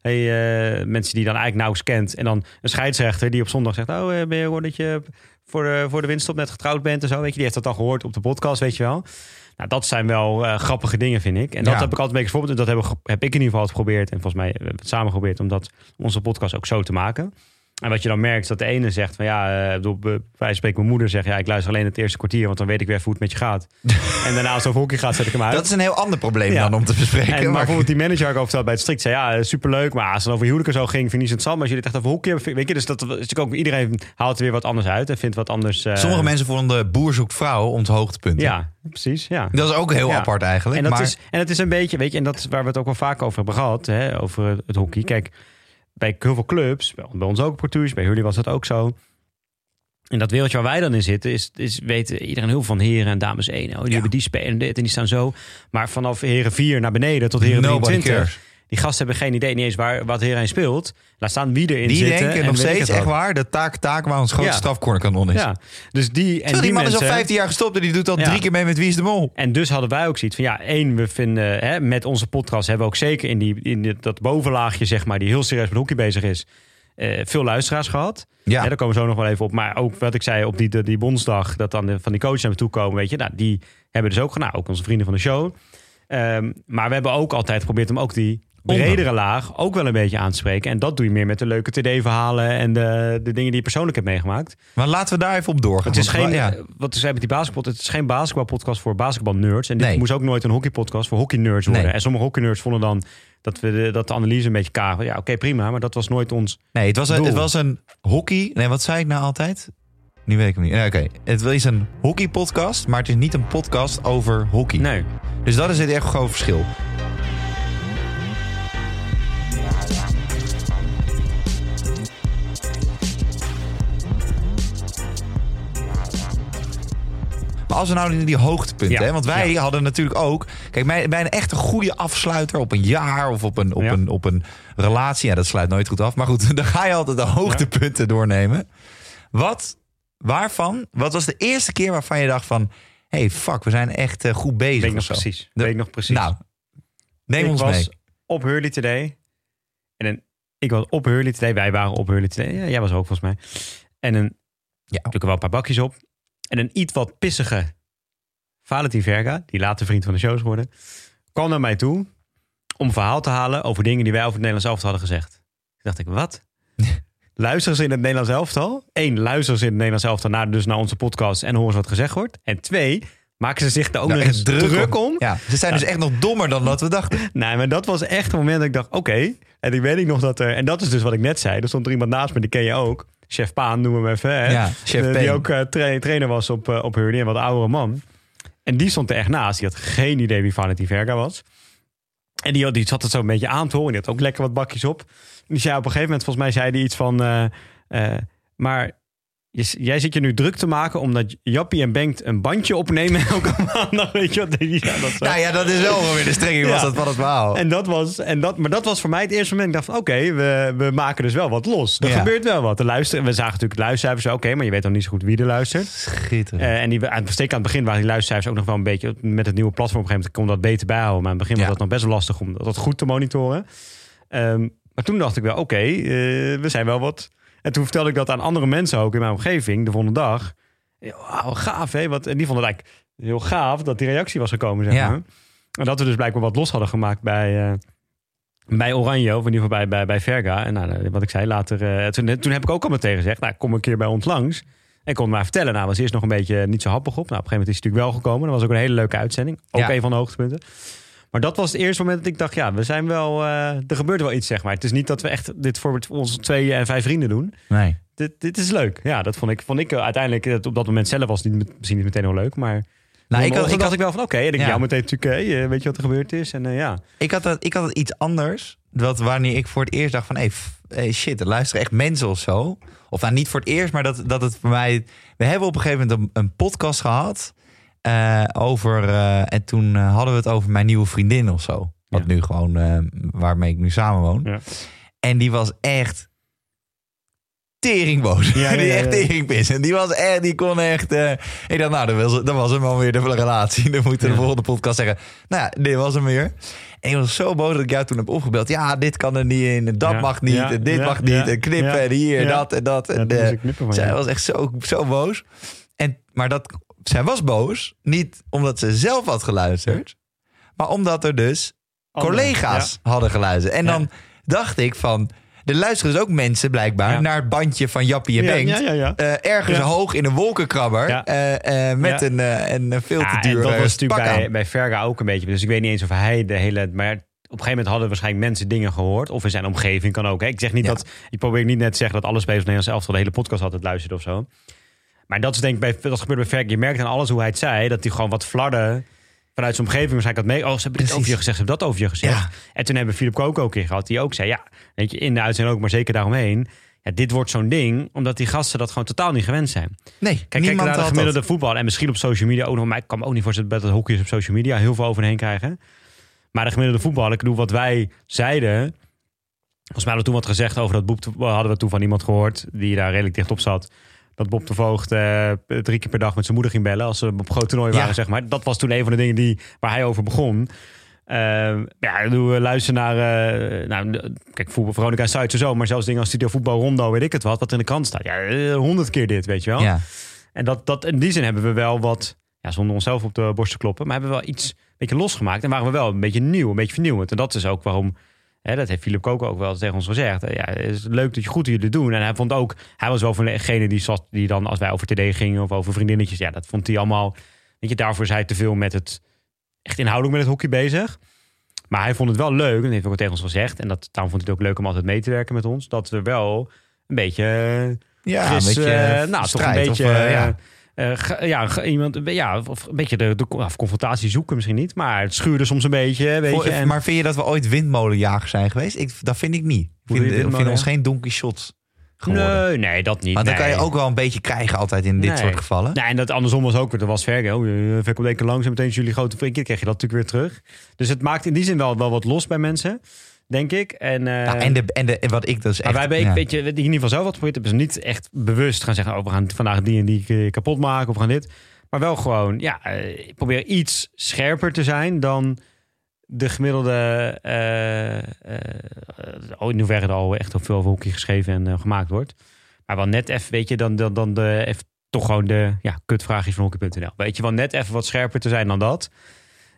hey, eh, mensen die dan eigenlijk nauwelijks kent. En dan een scheidsrechter die op zondag zegt: Oh, eh, ben je gehoord dat je voor de, voor de winststop net getrouwd bent en zo. Weet je, die heeft dat al gehoord op de podcast, weet je wel. Nou, dat zijn wel eh, grappige dingen, vind ik. En dat Ja. heb ik altijd een beetje voorbeeld. Dat heb, ik- heb ik in ieder geval geprobeerd. En volgens mij hebben we het samen geprobeerd om dat, onze podcast ook zo te maken. En wat je dan merkt, is dat de ene zegt van ja, uh, bedoel, wij spreken mijn moeder zegt ja, ik luister alleen het eerste kwartier, want dan weet ik weer hoe het met je gaat. en daarna als het over hockey gaat, zet ik hem uit. Dat is een heel ander probleem dan om te bespreken. En, maar, bijvoorbeeld die manager ik over bij het strikt zei ja, superleuk, maar als het over huwelijken zo ging, vind ik interessant. Maar als jullie het echt over hockey hebben, weet je, dus dat is natuurlijk ook iedereen haalt er weer wat anders uit en vindt wat anders. Uh... Sommige mensen vonden de boer zoekt vrouw het hoogtepunt. Ja, precies. Ja. Dat is ook heel apart eigenlijk. En, dat maar... is, en het is een beetje, weet je, en dat is waar we het ook wel vaak over hebben gehad, hè, over het hockey. Kijk bij heel veel clubs, bij ons ook Portuus, bij jullie was dat ook zo. En dat wereldje waar wij dan in zitten, is, is weten iedereen heel veel van heren en dames 1. Oh, die hebben die spelen en dit en die staan zo. Maar vanaf heren 4 naar beneden tot heren 23. Die gasten hebben geen idee niet eens waar, wat hierin speelt. Laat staan wie erin die zitten. Die denken nog steeds echt waar. De taak, taak waar ons grootste ja. strafcornerkanon is. Ja. Dus die, en die, die man mensen, is al 15 jaar gestopt en die doet al drie keer mee met Wie is de Mol. En dus hadden wij ook zoiets van ja, één, we vinden hè, met onze podcast hebben we ook zeker in, die, in dat bovenlaagje, zeg maar, die heel serieus met hockey bezig is, uh, veel luisteraars gehad. Ja. daar komen we zo nog wel even op. Maar ook wat ik zei op die, die bondsdag, dat dan de, van die coaches naar me toe komen, weet je, nou, die hebben dus ook gedaan. Ook onze vrienden van de show. Um, maar we hebben ook altijd geprobeerd om ook die bredere laag ook wel een beetje aan te spreken. En dat doe je meer met de leuke TD-verhalen en de, de dingen die je persoonlijk hebt meegemaakt. Maar laten we daar even op doorgaan. Het is geen, ja. wat zei met die basketbal, het is geen basketbalpodcast voor basketbalnerds. En dit nee. moest ook nooit een hockeypodcast voor hockeynerds worden. Nee. En sommige hockeynerds vonden dan dat we de, dat de analyse een beetje kagen. Ja, oké, prima, maar dat was nooit ons. Nee, het was een, het was een hockey. Nee, wat zei ik nou altijd? Nu weet ik hem niet. Oké, het is een hockeypodcast, maar het is niet een podcast over hockey. Nee. Dus dat is het echt gewoon verschil. Als we nou in die hoogtepunten, hè, want wij hadden natuurlijk ook. Kijk, bij, bij een echt een goede afsluiter op een jaar of op een, op, een, op een relatie. Ja, dat sluit nooit goed af. Maar goed, dan ga je altijd de hoogtepunten doornemen. Wat, waarvan, wat was de eerste keer waarvan je dacht van. hey, fuck, we zijn echt uh, goed bezig. Weet ik nog precies. Weet ik nog precies. Nou, neem ik ons was mee. op Hurley Today. En een, ik was op Hurley Today. Wij waren op Hurley Today. Ja, jij was ook volgens mij. En een, ja, natuurlijk wel een paar bakjes op. En een iets wat pissige Valentin Verga, die later vriend van de show is geworden, kwam naar mij toe om een verhaal te halen over dingen die wij over het Nederlands elftal hadden gezegd. Toen dacht ik, wat? luisteren ze in het Nederlands elftal? Eén, luisteren ze in het Nederlands elftal naar, dus naar onze podcast en horen ze wat gezegd wordt. En twee, maken ze zich daar ook nou, nog eens druk, om. Ja, ze zijn dus echt nog dommer dan wat we dachten. Nee, maar dat was echt een moment dat ik dacht, oké. En ik weet ik nog dat er, en dat is dus wat ik net zei, er stond er iemand naast me, die ken je ook. Chef Paan, noemen we even. Hè? Ja, chef Die ook tra trainer was op, uh, op Hurley, een wat oudere man. En die stond er echt naast. Die had geen idee wie Valentin Verga was. En die, die zat het zo een beetje aan te horen. Die had ook lekker wat bakjes op. Die zei op een gegeven moment, volgens mij zei hij iets van... Uh, uh, maar jij zit je nu druk te maken omdat Jappie en Bengt een bandje opnemen elke maandag. Weet je wat? Ja, dat nou ja, dat is wel weer de strenging was dat van het verhaal. En dat was, en dat, maar dat was voor mij het eerste moment. Ik dacht van oké, we, we maken dus wel wat los. Er Ja. gebeurt wel wat. De luister, we zagen natuurlijk luistercijfers. Oké, maar je weet dan niet zo goed wie er luistert. Schitterend. Eh, en die, aan, zeker aan het begin waren die luistercijfers ook nog wel een beetje... met het nieuwe platform op een gegeven moment kon dat beter bijhouden. Maar aan het begin was dat nog best wel lastig om dat goed te monitoren. Ehm, maar toen dacht ik wel, oké, eh, we zijn wel wat... En toen vertelde ik dat aan andere mensen ook in mijn omgeving de volgende dag. Wauw, gaaf hè. Wat, en die vonden het eigenlijk heel gaaf dat die reactie was gekomen, zeg Ja. maar. En dat we dus blijkbaar wat los hadden gemaakt bij, eh, bij Oranje, of in ieder geval bij, bij, bij Verga. En nou, wat ik zei later, eh, toen, toen heb ik ook al meteen gezegd, nou, kom een keer bij ons langs. En kon het maar vertellen. Nou, was eerst nog een beetje niet zo happig op. Nou, op een gegeven moment is hij natuurlijk wel gekomen. Dat was ook een hele leuke uitzending. Ook Ja. een van de hoogtepunten. Maar dat was het eerste moment dat ik dacht, ja, we zijn wel, eh, er gebeurt wel iets, zeg maar. Het is niet dat we echt dit voor onze twee en vijf vrienden doen. Nee. Dit, dit is leuk. Ja, dat vond ik, vond ik eh, uiteindelijk, eh, op dat moment zelf was het niet, misschien niet meteen heel leuk, maar Nou, ik had, ik, had ik wel van, oké, en ik Ja. jou meteen natuurlijk, weet je wat er gebeurd is? En ja, ik, had dat, ik had het iets anders. Dat wanneer ik voor het eerst dacht van... Hey, shit, er luisteren echt mensen of zo. Of nou, niet voor het eerst, maar dat, dat het voor mij... We hebben op een gegeven moment een, een podcast gehad... eh, over... eh, en toen eh, hadden we het over mijn nieuwe vriendin of zo. Wat Ja. nu gewoon... waarmee ik nu samenwoon. Ja. En die was echt... Teringboos. Ja, ja, die echt teringpis. En die was echt... Die kon echt... eh, ik dacht, nou, dat was, dat was hem alweer de relatie. Dan moeten we de volgende podcast zeggen... Nou ja, dit was hem weer. En ik was zo boos dat ik jou toen heb opgebeld. Ja, dit kan er niet in. Dat mag niet. en dit mag niet. en knippen. en hier, dat en dat. ja En, van zij je. was echt zo, zo boos. En, maar dat, zij was boos. Niet omdat ze zelf had geluisterd. Maar omdat er dus collega's hadden geluisterd. En Ja. dan dacht ik van... Er luisteren dus ook mensen blijkbaar Ja. naar het bandje van Jappie en Bengt. Eh, ergens hoog in een wolkenkrabber. Eh, eh, met een, een veel te duur dat was natuurlijk bij, aan. bij Verga ook een beetje. Dus ik weet niet eens of hij de hele... Maar op een gegeven moment hadden waarschijnlijk mensen dingen gehoord. Of in zijn omgeving kan ook. Hè. Ik zeg niet Ja. dat... Ik probeer niet net te zeggen dat alle spelers van Nederlands elftal de hele podcast altijd luisterden of zo. Maar dat is denk ik bij... Dat gebeurde bij Verga. Je merkt aan alles hoe hij het zei. Dat hij gewoon wat flarden vanuit zijn omgeving waarschijnlijk had mee. Oh, ze hebben dit Precies. over je gezegd. Ze hebben dat over je gezegd. Ja. En toen hebben we Philip Kook ook een keer gehad. Die ook zei, ja, weet je, in de uitzending ook, maar zeker daaromheen. Ja, dit wordt zo'n ding, omdat die gasten dat gewoon totaal niet gewend zijn. Nee, Kijk, kijk niemand naar de gemiddelde dat. voetbal. En misschien op social media ook nog. Maar ik kan me ook niet voorstellen dat hockeyers op social media heel veel over heen krijgen. Maar de gemiddelde voetbal, ik bedoel wat wij zeiden. Volgens mij hadden we toen wat gezegd over dat de- hadden we toen van iemand gehoord die daar redelijk dicht op zat. Dat Bob de Voogd eh, drie keer per dag met zijn moeder ging bellen. Als ze op groot toernooi waren, Ja. zeg maar. Dat was toen een van de dingen die, waar hij over begon. Ehm, ja, ik bedoel, luister naar. eh, nou, kijk, voetbal, Veronica Zuid zo. Maar zelfs dingen als Studio Voetbal Rondo, weet ik het wat. Wat in de krant staat. Ja, eh, honderd keer dit, weet je wel. Ja. En dat, dat, in die zin hebben we wel wat, ja, zonder onszelf op de borst te kloppen, maar hebben we wel iets een beetje losgemaakt. En waren we wel een beetje nieuw, een beetje vernieuwend. En dat is ook waarom, hè, dat heeft Philip Kook ook wel tegen ons gezegd. Ja, het is leuk dat je goed jullie doen. En hij vond ook, hij was wel van degene die, zat, die dan, als wij over TD gingen of over vriendinnetjes, ja, dat vond hij allemaal, weet je, daarvoor is hij te veel met het, echt inhoudelijk met het hockey bezig. Maar hij vond het wel leuk, en dat heeft hij ook tegen ons gezegd. En dat, daarom vond hij het ook leuk om altijd mee te werken met ons. Dat we wel een beetje Ja, fris, een beetje eh, nou, toch een beetje, of, eh, ja. Eh, ja, iemand, ja, of een beetje de, de of confrontatie zoeken misschien niet, maar het schuurde soms een beetje, weet je. En, Maar vind je dat we ooit windmolenjagers zijn geweest? Ik, dat vind ik niet. Ik vind, windmolen? ons geen donkey shots geworden. nee, nee, dat niet. Maar dan kan je ook wel een beetje krijgen altijd in dit Nee. soort gevallen. Nee, en dat andersom was ook weer. Dat was Verge. Oh, Ver komt één keer langs en meteen jullie grote vriendje. Krijg je dat natuurlijk weer terug. Dus het maakt in die zin wel, wel wat los bij mensen, denk ik. En, eh, Nou, en, de, en, de, en wat ik dus Maar echt... wij hebben, ik, ja. weet je, in ieder geval zelf wat geprobeerd hebben. Dus niet echt bewust gaan zeggen, oh, we gaan vandaag die en die eh, kapot maken of we gaan dit. Maar wel gewoon, ja, eh, probeer iets scherper te zijn dan de gemiddelde. eh, oh, in hoeverre er al echt op veel over geschreven en gemaakt wordt. Maar wel net even, weet je, dan, dan, dan de, even, toch gewoon de ja, kutvraagjes van hockey.nl. Weet je, wel net even wat scherper te zijn dan dat.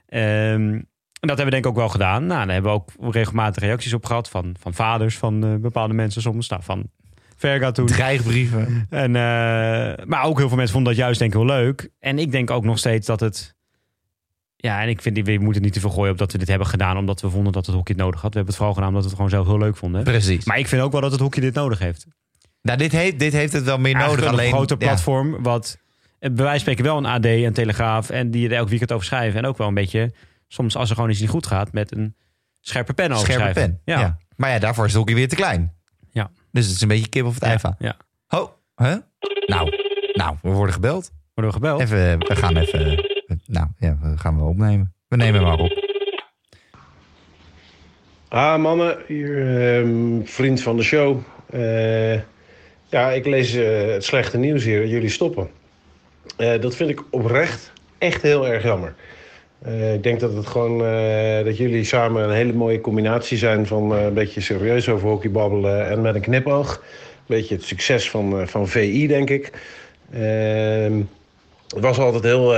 Ehm, en dat hebben we denk ik ook wel gedaan. Nou, daar hebben we ook regelmatig reacties op gehad van, van vaders van eh, bepaalde mensen soms. Nou, van Verga toen. Dreigbrieven. En, eh, maar ook heel veel mensen vonden dat juist denk ik heel leuk. En ik denk ook nog steeds dat het... Ja, en ik vind, die- we moeten niet te veel gooien op dat we dit hebben gedaan... omdat we vonden dat het hockey het nodig had. We hebben het vooral gedaan omdat we het gewoon zelf heel leuk vonden. Precies. Maar ik vind ook wel dat het hockey dit nodig heeft. nou, dit, heeft, dit heeft het wel meer Eigenlijk nodig. Alleen, een groter ja. platform... wat bij wijze van spreken wel een AD en Telegraaf... en die er elk weekend over schrijven. En ook wel een beetje, soms als er gewoon iets niet goed gaat... met een scherpe pen over Scherpe pen. Ja. Maar ja, daarvoor is het hockey weer te klein. Ja. Dus het is een beetje kip of het. Ja. Oh, huh? Nou, nou, we worden gebeld. Worden we gebeld? Even, we gaan even... Nou, ja, we gaan we opnemen. We nemen hem maar op. Ah, mannen, hier, ehm, vriend van de show. Eh, ja, ik lees eh, het slechte nieuws hier, jullie stoppen. Eh, dat vind ik oprecht echt heel erg jammer. Eh, ik denk dat het gewoon eh, dat jullie samen een hele mooie combinatie zijn van eh, een beetje serieus over hockey babbelen en met een knipoog. Een beetje het succes van, van VI, denk ik. Ehm, het was altijd heel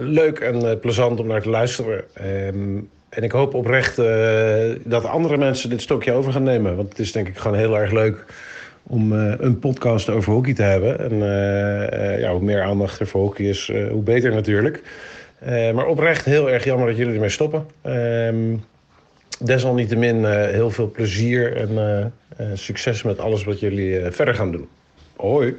leuk en plezant om naar te luisteren. Ehm, en ik hoop oprecht dat andere mensen dit stokje over gaan nemen. Want het is denk ik gewoon heel erg leuk om een podcast over hockey te hebben. En ja, hoe meer aandacht er voor hockey is, hoe beter natuurlijk. Eh, maar oprecht heel erg jammer dat jullie ermee stoppen. Ehm, desalniettemin eh, heel veel plezier en eh, eh, succes met alles wat jullie eh, verder gaan doen. Hoi.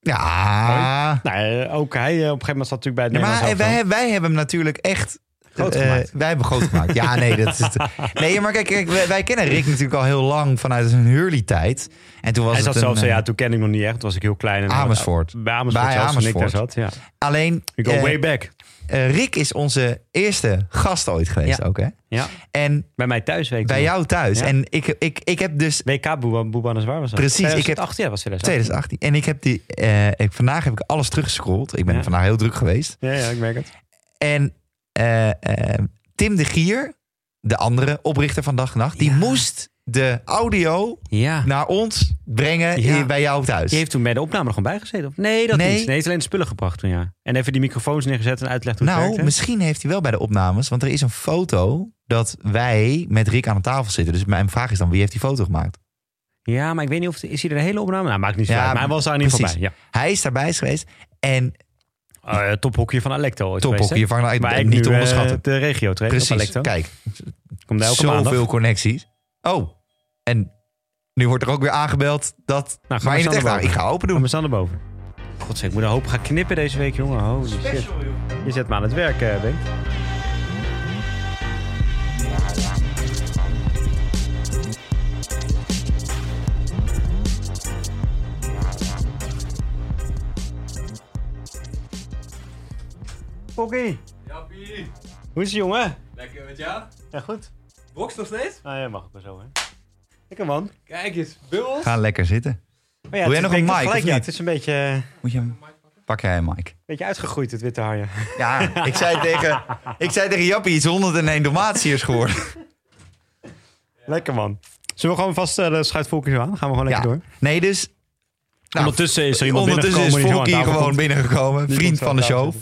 Ja. Nou, eh, ook hij op een gegeven moment zat natuurlijk bij het Ja, maar wij, wij hebben hem natuurlijk echt... Groot eh, gemaakt. wij hebben groot gemaakt. Ja, nee, dat is... Nee, maar kijk, kijk wij, wij kennen Rick natuurlijk al heel lang vanuit zijn Hurley-tijd. En toen was Hij het zat een, zelfs, ja, toen kende ik nog niet echt. Toen was ik heel klein. En Amersfoort. Bij Amersfoort Bij toen ik daar Amersfoort. zat. Ja. Alleen, We go way back. Eh, Rick is onze eerste gast ooit geweest Ja. ook, hè? Ja. En Bij mij thuis, weet bij jou thuis. Ja. En ik, ik, ik heb dus WK Boeba, Boeba en Zwaar was dat. Precies, ik heb- 2008, ja, was 2008. 2018. En ik heb die... eh, ik, vandaag heb ik alles teruggescrolld. Ik ben Ja. vandaag heel druk geweest. Ja, ja, ik merk het. En eh, Tim de Gier, de andere oprichter van Dag en Nacht... die moest de audio Ja. naar ons brengen Ja. hier bij jou thuis. Die heeft toen bij de opname er gewoon bijgezeten? Of? Nee, dat Nee. niet. Nee, heeft alleen de spullen gebracht toen, ja. En even die microfoons neergezet en uitgelegd hoe het nou, werkte. misschien heeft hij wel bij de opnames... want er is een foto dat wij met Rick aan de tafel zitten. Dus mijn vraag is dan, wie heeft die foto gemaakt? Ja, maar ik weet niet of... Is hij er de hele opname? Nou, maakt niet zo Ja, uit. Maar hij was daar niet voorbij. Hij is daarbij geweest. En Ja. Uh, tophockeyer van Alecto hè? van Alecto, Maar niet eigenlijk te eh, onderschatten. de regio trainer op precies, Alecto. kijk, Komt daar zoveel connecties. Oh, en nu wordt er ook weer aangebeld dat... Nou, ga maar maar in het echt, nou, ik ga open doen. maar staan erboven. Godzijdank, ik moet een hoop gaan knippen deze week, jongen. Holy shit. Je zet me aan het werk, eh, Bengt. Pokkie, Jappie, hoe is het, jongen? lekker met jou. Ja, goed. Box nog steeds? Nou ja, mag ook wel zo, hè. Lekker, man. Kijk eens, bubbels. Ga lekker zitten. Maar ja, Wil jij nog een mic, gelijk, of ja, niet? het is een beetje, een Moet je hem... Pak jij hem, Mike. beetje uitgegroeid, het witte haar, ja. Ja, ik zei tegen, ik zei tegen Jappie, iets 101 Dalmatiërs geworden. Lekker, man. Zullen we gewoon vast uh, de schuitvolkjes aan? Gaan we gewoon lekker Ja. door. Nee, dus... Nou, ondertussen is er iemand ondertussen is binnengekomen die zo aan Volk hier tafel gewoon binnengekomen. Vriend van de show.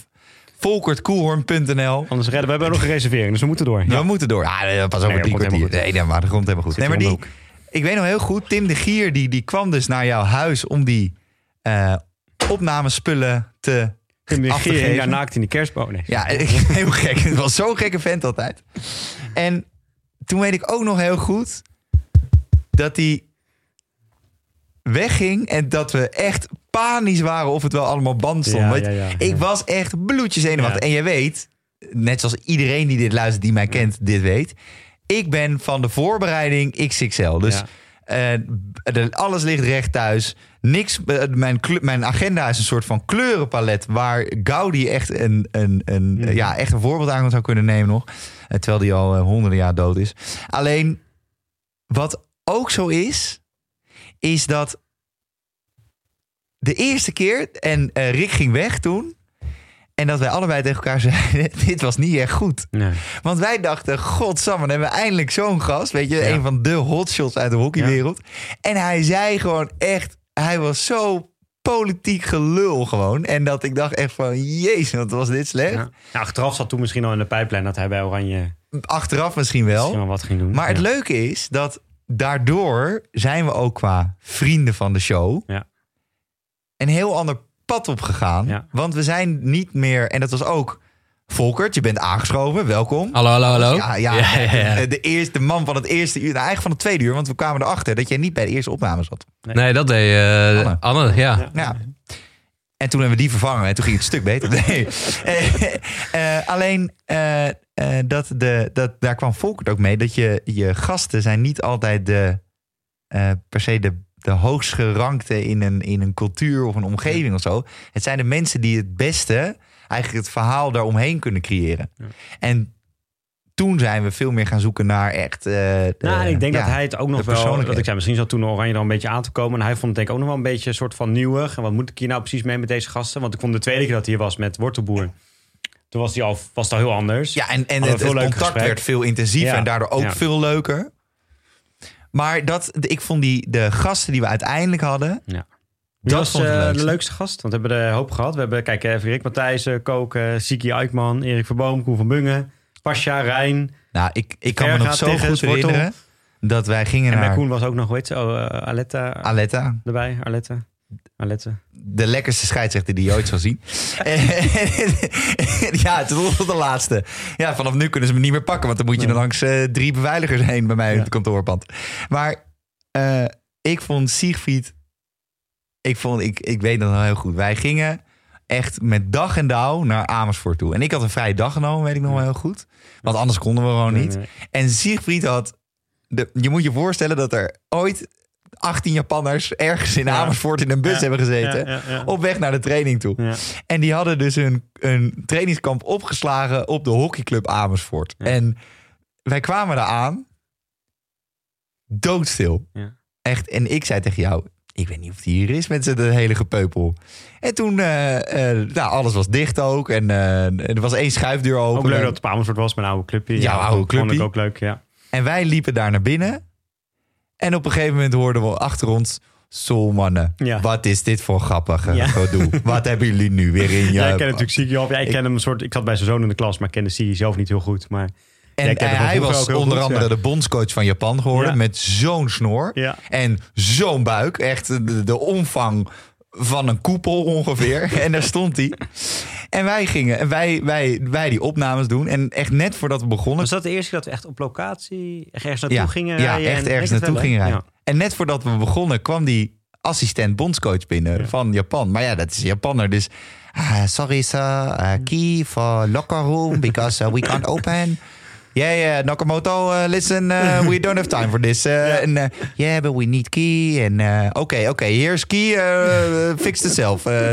Volkertkoelhoorn.nl Anders redden we hebben nog een reservering, dus we moeten door. We moeten door. Ah, pas over Nee, drie kwartier. Nee, nee, maar dat komt helemaal goed. Zit Nee, maar die, ik weet nog heel goed, Tim de Gier die, die kwam dus naar jouw huis om die eh opnamespullen te Tim de Gier daar naakt in die kerstboom. Nee. Ja, heel gek. Het was zo'n gekke vent altijd. En toen weet ik ook nog heel goed dat hij wegging en dat we echt panisch waren of het wel allemaal band stond. Ja, Want ja, ja, ik was echt bloedjes zenuwachtig. En je weet, net zoals iedereen die dit luistert, die mij kent, dit weet. Ik ben van de voorbereiding XXL. Dus Ja. eh, de- alles ligt recht thuis. Niks, eh, mijn, mijn agenda is een soort van kleurenpalet waar Gaudi echt een, een, een, Mhm. ja, echt een voorbeeld aan zou kunnen nemen nog. Eh, terwijl die al honderden jaar dood is. Alleen, wat ook zo is, is dat de eerste keer, en Rick ging weg toen. En dat wij allebei tegen elkaar zeiden: Dit was niet echt goed. Nee. Want wij dachten: Godsamme, dan hebben we eindelijk zo'n gast. Weet je, Ja. een van de hotshots uit de hockeywereld. En hij zei gewoon echt: Hij was zo politiek gelul gewoon. En dat ik dacht echt van: Jezus, wat was dit slecht. Ja. Achteraf zat toen misschien al in de pijplijn dat hij bij Oranje Achteraf misschien wel. misschien wel wat ging doen. Maar het leuke is dat daardoor zijn we ook qua vrienden van de show Ja. een heel ander pad opgegaan. Ja. Want we zijn niet meer, en dat was ook Volkert, je bent aangeschoven, welkom. Hallo, hallo, hallo. Ja, ja, ja, ja, ja. De, eerste man van het eerste uur, nou, eigenlijk van het tweede uur, want we kwamen erachter dat jij niet bij de eerste opname zat. Nee, dat deed eh, Anne. Anne. ja. Ja. En toen hebben we die vervangen en toen ging het een stuk beter. Nee. Eh, eh, alleen dat de, dat, daar kwam Volkert ook mee dat je, je gasten zijn niet altijd de, eh, per se de, de hoogst gerankte in een, in een cultuur of een omgeving of zo. Het zijn de mensen die het beste eigenlijk het verhaal daaromheen kunnen creëren. Ja. En toen zijn we veel meer gaan zoeken naar echt. de- Nou, ik denk ja, dat hij het ook nog wel... Dat ik zei, misschien zat toen Oranje er een beetje aan te komen. En hij vond het denk ik ook nog wel een beetje een soort van nieuwig. En wat moet ik hier nou precies mee met deze gasten? Want ik vond de tweede keer dat hij hier was met Wortelboer... Toen was hij al, was het al heel anders. Ja, en, en Hadden het, contact gesprek. werd veel intensiever en daardoor ook veel leuker. Maar dat, ik vond die, de gasten die we uiteindelijk hadden... Wie Dat was vond ik het eh, de leukste. gast? Want we hebben er een hoop gehad. We hebben, kijk, eh, Rick Matthijssen, Koken, Siki Eikman, Erik Verboom, Koen van Bungen, Pasja, Rijn. Nou, ik, ik kan me nog zo goed Wortel. herinneren... dat wij gingen En naar Koen was ook nog, weet je, oh, eh, Aletta Aletta. erbij. Arlette. Alette. De lekkerste scheidsrechter die je ooit zal zien. ja, tot de laatste. Ja, vanaf nu kunnen ze me niet meer pakken... want dan moet je Nee. er langs eh, drie beveiligers heen... bij mij in het kantoorpand. Maar eh, ik vond Siegfried... Ik, vond, ik, ik weet dat heel goed. Wij gingen echt met dag en dauw naar Amersfoort toe. En ik had een vrije dag genomen, weet ik nog wel heel goed. Want anders konden we gewoon niet. Nee, nee. En Siegfried had... De, je moet je voorstellen dat er ooit 18 Japanners... ergens in Ja. Amersfoort in een bus Ja. hebben gezeten... Ja, ja, ja. op weg naar de training toe. Ja. En die hadden dus een, een trainingskamp opgeslagen... op de hockeyclub Amersfoort. Ja. En wij kwamen daar aan... doodstil. Ja. Echt. En ik zei tegen jou... Ik weet niet of die hier is met z'n hele gepeupel. En toen, eh, eh, nou, alles was dicht ook. En eh, er was één schuifdeur open. Ook leuk dat het op Amersfoort was, mijn oude clubje. Jouw oude Vond ik clubje. ook leuk, ja. En wij liepen daar naar binnen. En op een gegeven moment hoorden we achter ons... Zo mannen, Ja. wat is dit voor grappige Ja. gedoe? Wat hebben jullie nu weer in je... Ja, ik ken natuurlijk Sigi. Ja, ik, ik- ken hem een soort. Ik zat bij zijn zoon in de klas, maar ik kende Sigi zelf niet heel goed. Maar En Ja, hij was onder andere ja. de bondscoach van Japan geworden. Ja. Met zo'n snor. En zo'n buik. Echt de, de omvang van een koepel ongeveer. en daar stond hij. En wij gingen, en wij, wij, wij die opnames doen. En echt net voordat we begonnen. Was dat de eerste keer dat we echt op locatie ergens naartoe ja, gingen ja, rijden? echt en- ergens naartoe gingen rijden. En net voordat we begonnen kwam die assistent bondscoach binnen van Japan. Maar ja, dat is Japanner. Dus ah, sorry sir, uh, key for locker room because uh, we can't open. Yeah, yeah, Nakamoto, uh, listen, uh, we don't have time for this. Uh, and, uh, yeah, but we need key. En uh, oké, oké, here's key, fix it self. Uh,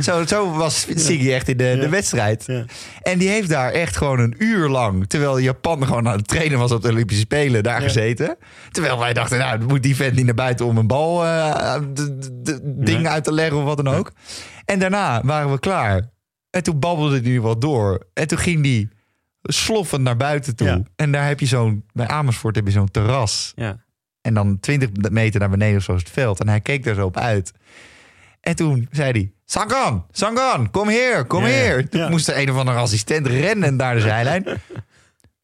zo, zo was Siggy echt in de, de wedstrijd. Ja. En die heeft daar echt gewoon een uur lang, terwijl Japan gewoon aan het trainen was op de Olympische Spelen, daar Ja. gezeten. Terwijl wij dachten, nou, moet die vent niet naar buiten om een bal, ding uit te leggen of wat dan ook. En daarna waren we klaar. En toen babbelde hij wat door. En toen ging die sloffend naar buiten toe. Ja. En daar heb je zo'n, bij Amersfoort heb je zo'n terras. Ja. En dan 20 meter naar beneden of zo is het veld. En hij keek daar zo op uit. En toen zei hij, Sangan, Sangan, kom hier, kom Ja, hier. Toen moest er een of andere assistent rennen naar de zijlijn.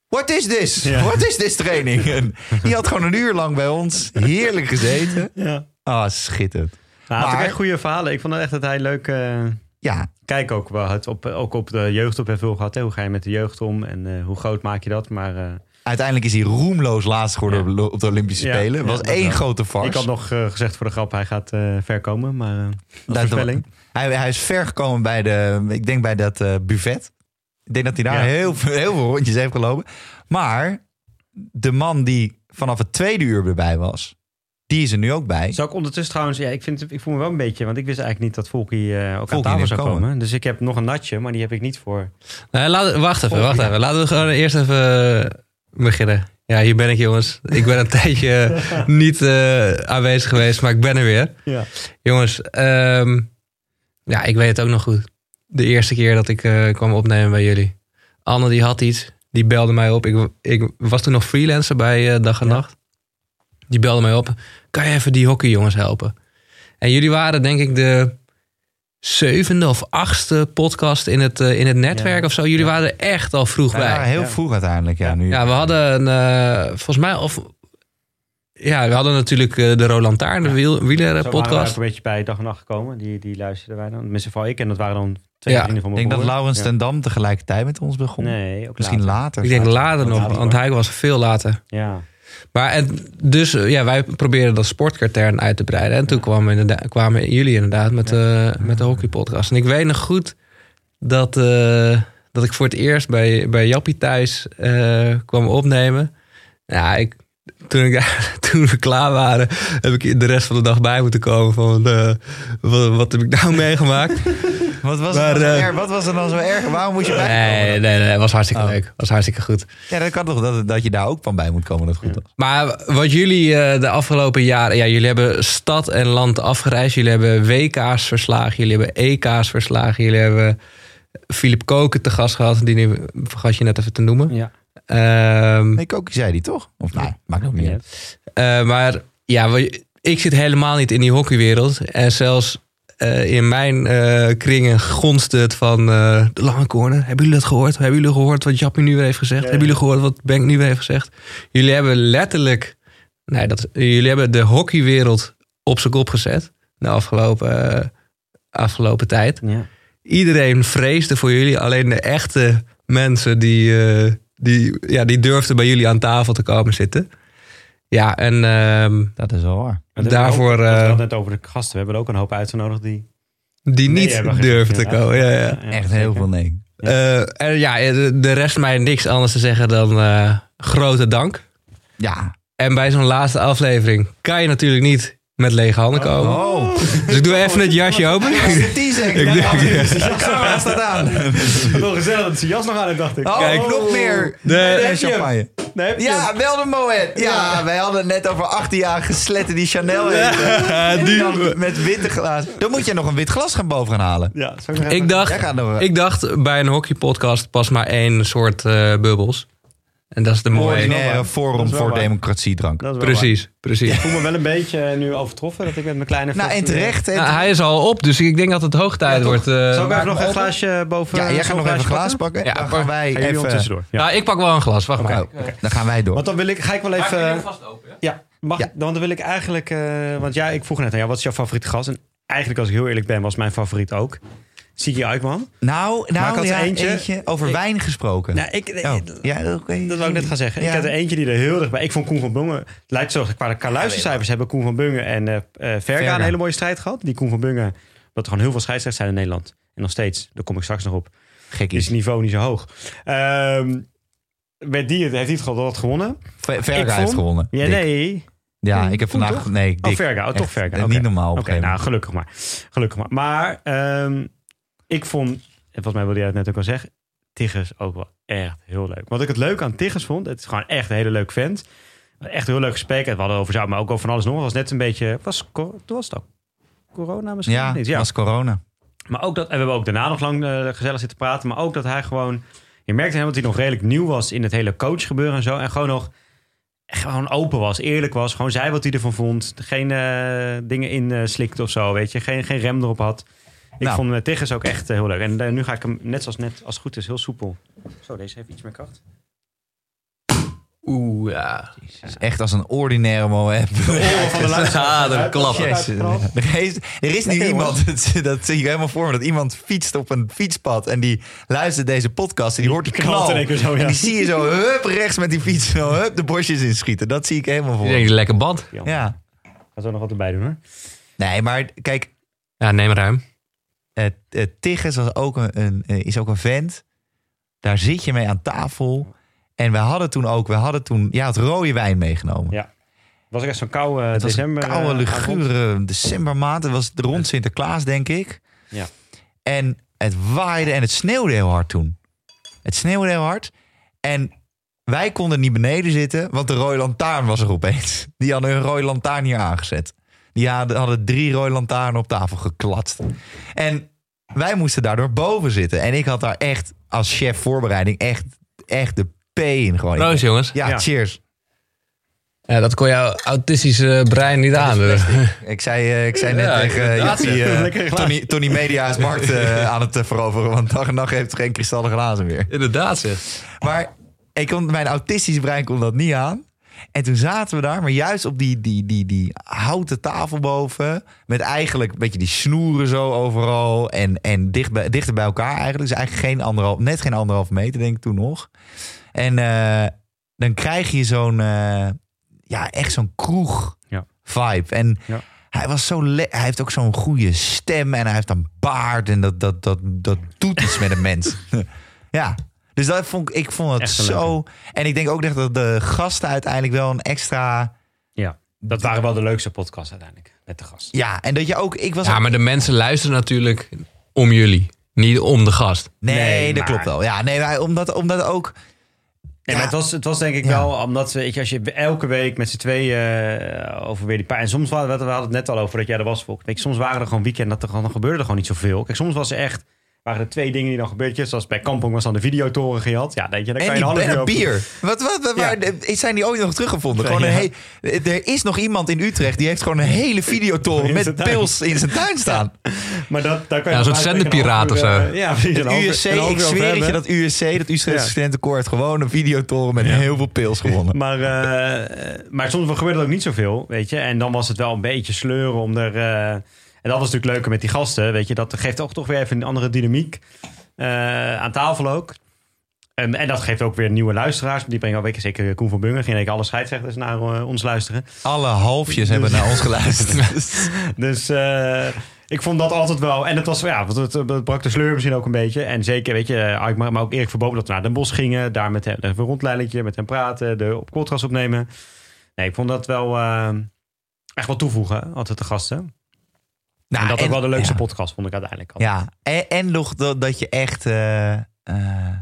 What is this? Ja. What is this training? En die had gewoon een uur lang bij ons heerlijk gezeten. Ja. Ah, schitterend. Nou, hij had Maar- echt goede verhalen. Ik vond het echt dat hij leuk... eh, Ja, kijk ook wel het op, ook op de jeugd op heel veel gehad. Hè? Hoe ga je met de jeugd om en eh, hoe groot maak je dat? Maar eh, uiteindelijk is hij roemloos laatst geworden Ja. op de Olympische Ja, Spelen. Was één wel. grote farce. ik had nog eh, gezegd voor de grap, hij gaat ver komen. Maar voorspelling. Hij, hij is ver gekomen bij de, ik denk bij dat buffet. Ik denk dat hij daar heel, heel veel rondjes heeft gelopen. Maar de man die vanaf het tweede uur erbij was, die is er nu ook bij. Zou ik ondertussen trouwens, ja, ik, vind, ik voel me wel een beetje, want ik wist eigenlijk niet dat Volkie eh, ook aan tafel niet zou komen. komen. Dus ik heb nog een natje, maar die heb ik niet voor. Nee, laat, wacht even, wacht even. Laten we gewoon eerst even eh, beginnen. Ja, hier ben ik jongens. Ik ben een tijdje niet eh, aanwezig geweest, maar ik ben er weer. Ja. Jongens, ehm, ja, ik weet het ook nog goed. De eerste keer dat ik eh, kwam opnemen bij jullie. Anne die had iets, die belde mij op. Ik, ik was toen nog freelancer bij Dag en Ja. Nacht. Die belde mij op. Kan je even die hockeyjongens helpen? En jullie waren denk ik de zevende of achtste podcast in het, eh, in het netwerk Ja. of zo. Jullie waren er echt al vroeg Wij bij. heel Ja. vroeg uiteindelijk. Ja, Ja. nu. Ja, we hadden een, eh, volgens mij, of ja, we hadden natuurlijk eh, de Roland Taarn, de Ja. wiel, Zo waren we ook podcast. een beetje bij dag en nacht gekomen. Die, die luisterden wij dan. Tenminste, vooral ik. En dat waren dan twee Ja. vrienden van ik denk dat. Laurens Ja. ten Dam tegelijkertijd met ons begon. Nee, ook Misschien later. Ik denk later nog, later, want hij was veel later. Ja. Maar en, dus eh, ja, wij probeerden dat sportkatern uit te breiden. En toen kwamen, inderdaad, kwamen jullie inderdaad met, eh, met de hockeypodcast. En ik weet nog goed dat, eh, dat ik voor het eerst bij, bij Jappie thuis kwam opnemen. Ja, ik, toen, ik, toen we klaar waren, heb ik de rest van de dag bij moeten komen. Van, wat, wat heb ik nou meegemaakt? Wat was, Maar, er dan zo eh, erg? wat was er dan zo erg? Waarom moest je bij Nee, nee, nee, het was hartstikke Oh. leuk. was hartstikke goed. Ja, dat kan toch dat, dat je daar ook van bij moet komen dat goed was. Maar wat jullie eh, de afgelopen jaren... Ja, jullie hebben stad en land afgereisd. Jullie hebben WK's verslagen. Jullie hebben EK's verslagen. Jullie hebben Filip Koken te gast gehad. Die nu vergat je net even te noemen. Ja. Nee, Ehm, Kokie zei die toch? Of nee, maakt ook niet uit. eh, maar ja, we- ik zit helemaal niet in die hockeywereld. En zelfs eh, in mijn eh, kringen gonst het van eh, de lange corner. Hebben jullie dat gehoord? Hebben jullie gehoord wat Jappie nu weer heeft gezegd? Ja, ja. Hebben jullie gehoord wat Benk nu weer heeft gezegd? Jullie hebben letterlijk... Nee, dat, jullie hebben de hockeywereld op zijn kop gezet. De afgelopen, afgelopen tijd. Ja. Iedereen vreesde voor jullie. Alleen de echte mensen die, die, ja, die durfden bij jullie aan tafel te komen zitten. Ja, en ehm, Dat is wel waar. We Daarvoor, ook- we eh, hadden het net over de gasten. We hebben er ook een hoop uitgenodigd die... die nee niet durfden te komen. Ja, ja. Ja, Echt zeker. heel veel nee. Eh, en ja, de, de rest mij niks anders te zeggen dan eh, grote dank. Ja. En bij zo'n laatste aflevering kan je natuurlijk niet met lege handen komen. Oh. Dus ik doe even het jasje open. De teaser. Ik denk- De camera staat aan. Nog gezellig dat ze jas nog aan heeft, dacht ik. Oh, Kijk. nog meer. Nee. En champagne. Nee, Ja, wel de Moet. Ja, wij hadden het net over 18 jaar gesletten die Chanel heeft. Die- dan met witte glazen. Dan moet je nog een wit glas gaan boven gaan halen. Ja, Ik dacht, ik dacht bij een hockeypodcast pas maar één soort eh, bubbels. En dat is de mooie. Ordinaire forum voor waar. wel waar. Precies, precies. Ik voel me wel een beetje eh, nu overtroffen dat ik met mijn kleine... Nou, en fles- terecht. Nou, hij is al op, dus ik denk dat het hoog tijd Ja, wordt. eh, Zal ik maak even nog een glaasje boven... ja, jij gaat nog even een glaas pakken. Ja, dan pak- gaan wij Gaan even... ondertussendoor? Ja. Ja, ik pak wel een glas. Wacht maar. Dan gaan wij door. Want dan wil ik, ga ik wel even... vast open, ja? Ja, mag, Ja. dan wil ik eigenlijk... eh, want ja, ik vroeg net aan jou, wat is jouw favoriete gast? En eigenlijk, als ik heel eerlijk ben, was mijn favoriet ook. Sigi Aikman. Nou, Maar ik nou had er ja, eentje- eentje, over ik- wijn gesproken. Nou, ik, Oh, ja, oké. Dat wou ik net gaan zeggen. Ja. Ik had er eentje die er heel dichtbij... Ik vond Koen van Bungen... Lijkt zo, qua, qua luistercijfers hebben Koen van Bungen en eh, Verga, Verga. een hele mooie strijd gehad. Die Koen van Bungen... Dat er gewoon heel veel scheidsrechters zijn in Nederland. En nog steeds, daar kom ik straks nog op, Gekkie. is het niveau niet zo hoog. Ehm met die heeft hij het gewoon gewonnen. Ver- Verga vond- heeft gewonnen. Ja, Dick. nee. Ja, ik heb vandaag... toch? Nee, Oh, Dick. Verga. Oh, toch Verga. Oké. Niet normaal op Oké, nou, gelukkig maar. Gelukkig maar. Maar ehm, ik vond, en volgens mij wilde jij het net ook al zeggen, Tigges ook wel echt heel leuk. Wat ik het leuk aan Tigges vond, het is gewoon echt een hele leuk vent. Echt een heel leuk gesprek. We hadden over jou, maar ook over van alles nog. Het was net een beetje, was, toen was het ook corona misschien? Ja, ja. was corona. Maar ook dat, en we hebben ook daarna nog lang eh, gezellig zitten praten. Maar ook dat hij gewoon, je merkte hem dat hij nog redelijk nieuw was in het hele coachgebeuren en zo. En gewoon nog gewoon open was, eerlijk was. Gewoon zei wat hij ervan vond. Geen eh, dingen in eh, slikte of zo, weet je. Geen, geen rem erop had. Ik Nou. vond met Tigges ook echt eh, heel leuk. En eh, nu ga ik hem, net zoals net, als het goed is, heel soepel. Zo, deze heeft iets meer kracht. Oeh, ja. is echt als een ordinaire moment. Dat klopt. Jezus. Er is, er is nu iemand, dat, dat zie ik helemaal voor me, dat iemand fietst op een fietspad en die luistert deze podcast en die hoort die knal. keer zo, ja. En die zie je zo hup rechts met die fiets, zo hup de bosjes inschieten. Dat zie ik helemaal voor Ik denk, me. lekker band. Ja. Ga zo nog wat erbij doen hoor. Nee, maar kijk, Ja, neem ruim. Uh, Tigges was ook een, een, eh, is ook een vent. Daar zit je mee aan tafel. En we hadden toen ook, we hadden toen, ja, het rode wijn meegenomen. Ja. Was ik echt zo'n koude Het was december. een koude, eh, avond. lugure decembermaand. Het was rond Sinterklaas, denk ik. Ja. En het waaide en het sneeuwde heel hard toen. Het sneeuwde heel hard. En wij konden niet beneden zitten, want de rode lantaarn was er opeens. Die hadden een rode lantaarn hier aangezet. Die hadden, hadden drie rode lantaarnen op tafel geklatst. En wij moesten daardoor boven zitten. En ik had daar echt als chef voorbereiding echt, echt de P in gewoon. Proost, jongens. Ja, Ja. cheers. Ja, dat kon jouw autistische brein niet aan. Ik zei, eh, ik zei net Ja, tegen uh, eh, glaasje. Tony, Tony Media is markt eh, aan het eh, veroveren. Want dag en nacht heeft het geen kristallen glazen meer. Inderdaad, zeg. Maar ik kon, mijn autistisch brein kon dat niet aan. En toen zaten we daar, maar juist op die, die, die, die houten tafel boven. Met eigenlijk een beetje die snoeren zo overal. En, en dicht bij, dichter bij elkaar eigenlijk. Dus eigenlijk geen anderhalf, net geen anderhalf meter, denk ik toen nog. En eh, dan krijg je zo'n, eh, ja, echt zo'n kroeg vibe. En Ja. hij was zo hij heeft ook zo'n goede stem en hij heeft een baard. En dat, dat, dat, dat doet iets met een mens. ja. Dus dat vond ik, ik vond het zo. En ik denk ook echt dat de gasten uiteindelijk wel een extra. Ja, dat waren wel de leukste podcasts uiteindelijk. Met de gast. Ja, en dat je ook. Ik was Ja, maar de mensen luisteren natuurlijk om jullie. Niet om de gast. Nee, Nee, dat maar- klopt wel. Ja, nee, maar omdat, omdat ook. Nee, maar het was, het was denk ik Ja. wel, omdat we, weet je, als je elke week met z'n tweeën eh, over weer die pijn. En soms waren we, we hadden het net al over dat jij er was. Soms waren er gewoon weekenden dat er gewoon dan gebeurde er gewoon niet zoveel. Kijk, soms was er echt, waren er twee dingen die dan gebeurden. Zoals bij Kampong was dan de videotoren gehad. Ja, denk je, dan kan En je een half uur en over- bier. Wat, wat, wat, Ja. waar- zijn die ooit nog teruggevonden? Gewoon een he- er is nog iemand in Utrecht die heeft gewoon een hele videotoren met pils in zijn tuin staan. Maar dat, daar kan je Ja, eigenlijk zenderpiraat of uur, zo. eh, Ja. Het USC, ik zweer het je dat USC, dat Utrechtse Ja. Studentenkoor, heeft gewoon een videotoren met heel veel pils gewonnen. Maar, eh, maar soms gebeurde er ook niet zoveel, weet je. En dan was het wel een beetje sleuren om er... eh, en dat was natuurlijk leuker met die gasten, weet je. Dat geeft ook toch weer even een andere dynamiek. eh, aan tafel ook. En, en dat geeft ook weer nieuwe luisteraars. Die brengen je, zeker Koen van Bungen. Ging ik alle scheidsrechters naar eh, ons luisteren. Alle halfjes hebben naar ons geluisterd. Dus eh, ik vond dat altijd wel... En het was, ja, want het, het brak de sleur misschien ook een beetje. En zeker, weet je, ik maar ook Erik Verboom dat we naar Den Bosch gingen. Daar met hem, een rondleidingje, met hem praten. De op podcast opnemen. Nee, ik vond dat wel echt wel toevoegen, altijd de gasten. Nou, en dat ook wel de leukste ja. podcast, vond ik uiteindelijk. altijd. Ja, en, en nog dat, dat je echt. eh, eh,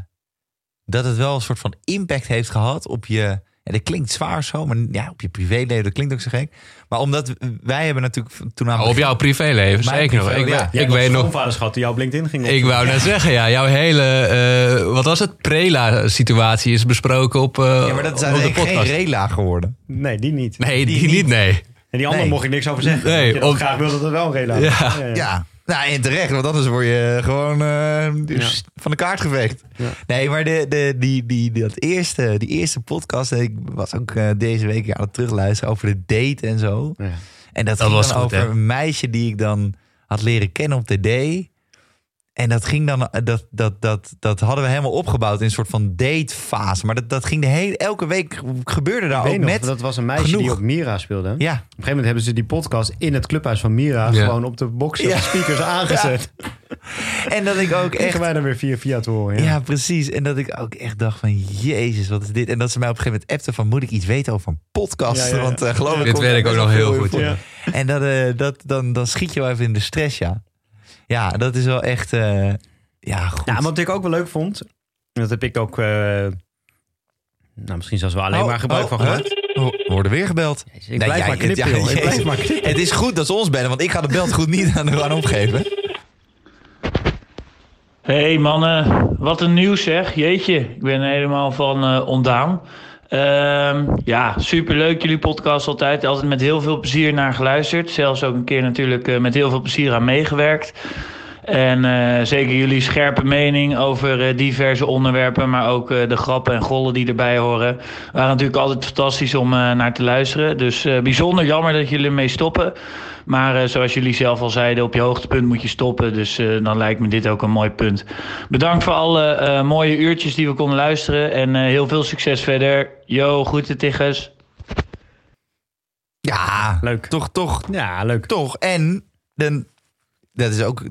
dat het wel een soort van impact heeft gehad op je, Ja, dat klinkt zwaar zo, maar ja, op je privéleven, dat klinkt ook zo gek. Maar omdat wij hebben natuurlijk toen aan Oh, op jouw privéleven, zeker nog. Ik, ja. ik weet nog, schoonvaderschap die jouw LinkedIn ging op. ik wou net zeggen, ja, jouw hele, eh, wat was het, prela-situatie is besproken op, eh, Ja, maar dat is op de geen rela geworden. Nee, die niet. Nee, die, Die niet, niet. nee. En die andere Nee. mocht ik niks over zeggen. Nee, je op- graag wilde dat er wel een relatie Ja. Ja, nou en terecht, want anders word je gewoon eh, dus van de kaart geveegd. Ja. Nee, maar de, de, die, die, dat eerste, die eerste podcast, ik was ook eh, deze week aan het terugluisteren over de date en zo. Ja. En dat, Dat ging was dan goed, over hè? een meisje die ik dan had leren kennen op TD. En dat ging dan, dat, dat, dat, dat hadden we helemaal opgebouwd in een soort van datefase. Maar dat, dat ging de hele, elke week gebeurde daar Ik weet ook nog, net. dat was een meisje genoeg. die op Mira speelde. Op een Ja, gegeven moment hebben ze die podcast in het clubhuis van Mira Ja. gewoon op de box Ja. de speakers aangezet. en dat ik ook echt wij dan weer via via te horen. Ja. Ja. precies. En dat ik ook echt dacht van, jezus, wat is dit? En dat ze mij op een gegeven moment appte van, moet ik iets weten over een podcast? Ja, ja, ja. Want uh, geloof ik... Dit weet daar ik ook nog heel goed, ja. En dat, eh, dat, dan, dan schiet je wel even in de stress, ja. Ja, dat is wel echt, eh, ja, goed. Ja, wat ik ook wel leuk vond, dat heb ik ook, eh, nou misschien zelfs wel alleen Oh, maar gebruik oh, van gemaakt. Oh, we worden weer gebeld. Ik Nee, blijf jij- maar knippen, ja. Ik blijf maar knippen. Het is goed dat ze ons bellen, want ik ga de belt goed niet aan, aan opgeven. Hey mannen, wat een nieuws zeg. Jeetje, ik ben helemaal van eh, ontdaan. Ehm, ja, superleuk jullie podcast altijd. Altijd met heel veel plezier naar geluisterd. Zelfs ook een keer natuurlijk eh, met heel veel plezier aan meegewerkt. En eh, zeker jullie scherpe mening over eh, diverse onderwerpen, maar ook de grappen en gollen die erbij horen, waren natuurlijk altijd fantastisch om naar te luisteren. Dus bijzonder jammer dat jullie ermee stoppen. Maar eh, zoals jullie zelf al zeiden, op je hoogtepunt moet je stoppen. Dus eh, dan lijkt me dit ook een mooi punt. Bedankt voor alle eh, mooie uurtjes die we konden luisteren. En eh, heel veel succes verder. Yo, groeten Tigges. Ja, Leuk. toch, toch, Ja, leuk. toch. En dan, dat is ook.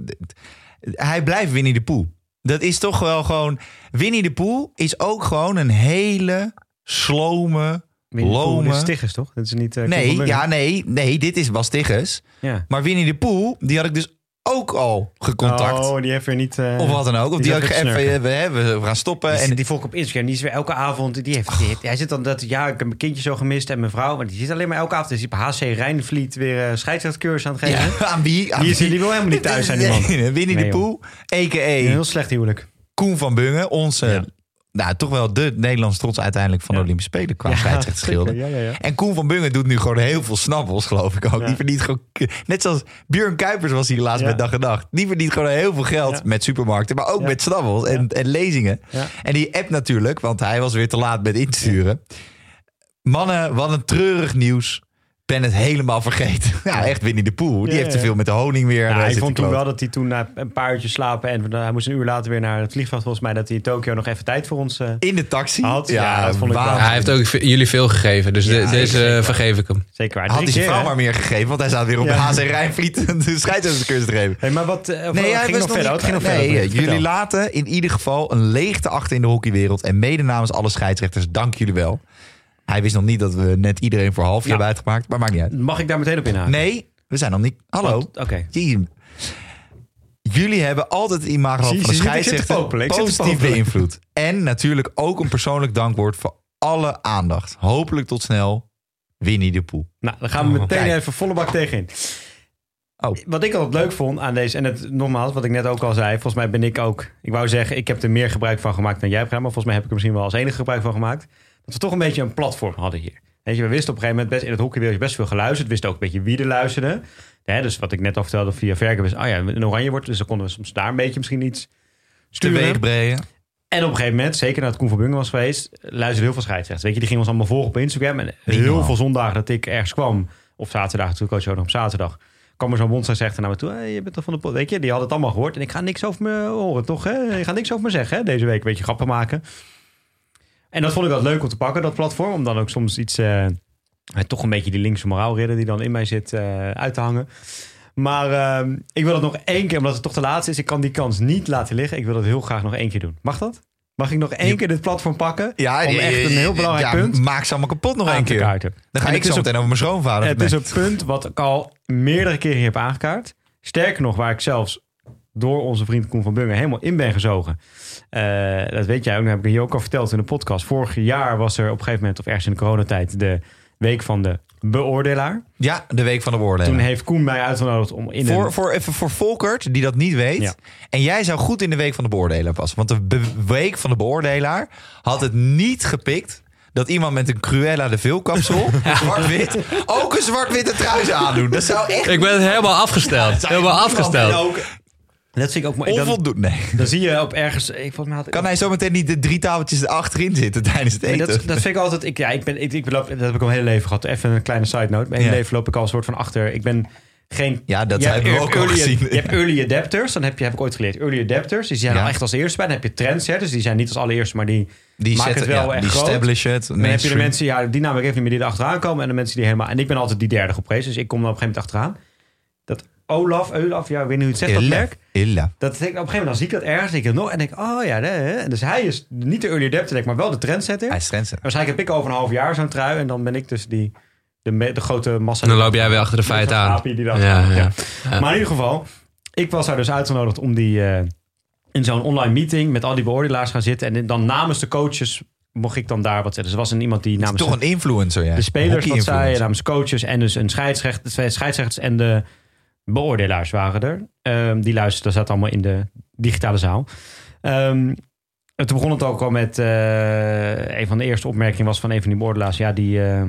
Hij blijft Winnie de Pooh. Dat is toch wel gewoon. Winnie de Pooh is ook gewoon een hele slome. Lome. Dit is Stiggers, toch? Dat is niet... eh, Nee, ja, nee, nee, dit is Bas Tigges. ja. Maar Winnie de Pooh, die had ik dus ook al gecontact. Oh, die heeft weer niet... eh, of wat dan ook. Of die die, had ik even, snurken. we, we, we gaan stoppen. Die, En die volk op Instagram, die is weer elke avond. Die heeft, die heeft- hij zit dan dat, ja, ik heb mijn kindje zo gemist en mijn vrouw. Maar die zit alleen maar elke avond. Dus die HC Rijnvliet weer uh, scheidsrechtcursus aan het geven. ja, aan wie? Aan Die, is, die wil helemaal niet thuis zijn, die man. Nee, Winnie Nee, de. Pooh, a.k.a. Een heel slecht huwelijk. Koen van Bungen. Onze, Ja. Nou, toch wel de Nederlands trots uiteindelijk van de Ja. Olympische Spelen qua Ja, ja. En Koen van Bungen doet nu gewoon heel veel snabbels, geloof ik ook. Die verdient gewoon... Net zoals Björn Kuipers was hier laatst met Dag en Nacht. Die verdient gewoon heel veel geld met supermarkten, maar ook met snabbels en, en lezingen. En die app natuurlijk, want hij was weer te laat met insturen. Mannen, wat een treurig nieuws. Ben het helemaal vergeten. Ja, echt Winnie de Poel. Die Ja, heeft te ja. veel met de honing weer. Ja, eh, ik vond toen wel dat hij toen na een paar uurtjes slapen... en hij moest een uur later weer naar het vliegveld volgens mij... dat hij in Tokio nog even tijd voor ons... eh, In de taxi. Had? Ja, dat vond ik wel. Hij heeft ook jullie veel gegeven, dus de- deze zeker. eh, vergeef ik hem. zeker waar. Had hij zijn vrouw hè? maar meer gegeven, want hij staat weer op de Ja. HC Rijnvliet de scheidsrechtscursus te geven. Hey, maar wat... Nee, hij ging was nog verder. niet- Het ging nog nee, verder. jullie Vertel. laten in ieder geval een leegte achter in de hockeywereld. En mede namens alle scheidsrechters, dank jullie wel. Hij wist nog niet dat we net iedereen voor half Ja. hebben uitgemaakt, maar maakt niet uit. Mag ik daar meteen op inhaken? Nee, we zijn nog niet. Hallo. Oké. Jeez. Jullie hebben altijd het imago Zie- van de scheidsrechter positief beïnvloed. En natuurlijk ook een persoonlijk dankwoord voor alle aandacht. Hopelijk tot snel, Winnie de Poel. Nou, dan gaan we meteen Kijk. even volle bak tegenin. Oh. Wat ik altijd leuk vond aan deze, en het, nogmaals, wat ik net ook al zei, volgens mij ben ik ook, ik wou zeggen, ik heb er meer gebruik van gemaakt dan jij hebt gedaan, maar volgens mij heb ik er misschien wel als enige gebruik van gemaakt. Dat we toch een beetje een platform hadden hier. Weet je, we wisten op een gegeven moment best in het hockeywereld best veel geluisterd, we wisten ook een beetje wie er luisterde. Dus wat ik net al vertelde via Verken was, oh ja, een oranje wordt, dus dan konden we soms daar een beetje misschien iets sturen. Teweeg. En op een gegeven moment, zeker nadat Koen van Bungen was geweest, luisterde heel veel scheidsrechters. Weet je, die gingen ons allemaal volgen op Instagram. En heel veel zondagen dat ik ergens kwam, of zaterdag, natuurlijk ook zo nog op zaterdag, kwam er zo'n bondsrechter naar me toe. Hey, je bent toch van de pot, weet je? Die had het allemaal gehoord. En ik ga niks over me horen, toch? Hè? Je gaat niks over me zeggen, hè? Deze week een beetje grappen maken. En dat vond ik wel leuk om te pakken, dat platform. Om dan ook soms iets, eh, eh, toch een beetje die linkse moraalridder die dan in mij zit, eh, uit te hangen. Maar ehm, ik wil het nog één keer, omdat het toch de laatste is. Ik kan die kans niet laten liggen. Ik wil het heel graag nog één keer doen. Mag dat? Mag ik nog één keer dit platform pakken? Ja, om echt een heel belangrijk ja, punt Maak ze allemaal kapot nog te keer. kaarten. Dan ga En ik zo een- meteen over mijn schoonvader. Het is een punt wat ik al meerdere keren hier heb aangekaart. Sterker nog, waar ik zelfs door onze vriend Koen van Bungen helemaal in ben gezogen. Eh, dat weet jij ook, dat heb ik je ook al verteld in de podcast. Vorig jaar was er op een gegeven moment, of ergens in de coronatijd, de week van de beoordelaar. Ja, de week van de beoordeling. Toen heeft Koen mij uitgenodigd om in Voor, een... voor, even voor Volkert, die dat niet weet. Ja. En jij zou goed in de week van de beoordelaar passen. Want de be- week van de beoordelaar had het niet gepikt dat iemand met een Cruella de Vilkapsel, zwart-wit, ook een zwart-witte trui zou aandoen. Dat zou echt Ik ben helemaal afgesteld. Helemaal En afgesteld. ook, dat vind ik ook mooi. Dan, onvoldoende. Nee. dan zie je op ergens... Ik, volgens mij had, Kan hij zometeen niet de drie tafeltjes achterin zitten tijdens het eten? dat, dat vind ik altijd. Ik, ja, ik ben, ik, ik loop, dat heb ik al mijn hele leven gehad. Even een kleine side note. Mijn hele Ja. leven loop ik al een soort van achter. Ik ben geen. Ja, dat hebben we ook al gezien. Je hebt early adapters. Dan heb je, heb ik ooit geleerd. Early adapters. Die zijn Ja. al echt als eerste bij. Dan heb je trendsetters. Die zijn niet als allereerste, maar die, die maken het wel ja, echt die groot. establish it. Dan heb je de mensen, ja, die naam ik even niet meer die er achteraan komen. En de mensen die helemaal. En ik ben altijd die derde geprezen. Dus ik kom dan op een gegeven moment achteraan. Olaf, Olaf, ja, ik weet niet hoe het zegt, dat Illa. merk. Illa. Dat denk ik, op een gegeven moment dan zie ik dat ergens. Denk ik het nog. En denk ik, oh ja, nee, hè. Dus hij is niet de early adapter, denk ik, maar wel de trendsetter. Hij is trendsetter. Waarschijnlijk heb ik over een half jaar zo'n trui. En dan ben ik dus die, de, me- de grote massa. En dan loop jij weer achter de feiten aan. Aapie die dat Ja, ja. Maar in ieder geval, ik was daar dus uitgenodigd om die eh, in zo'n online meeting met al die beoordelaars gaan zitten. En dan namens de coaches mocht ik dan daar wat zeggen. Dus er was een iemand die Het is namens toch een influencer, ja. de spelers wat zei, namens coaches en dus een scheidsrechter, twee scheidsrechters en de beoordelaars waren er. Ehm, die luisterden, dat zat allemaal in de digitale zaal. Ehm, en toen begon het ook al met eh, een van de eerste opmerkingen was van een van die beoordelaars. Ja, die eh,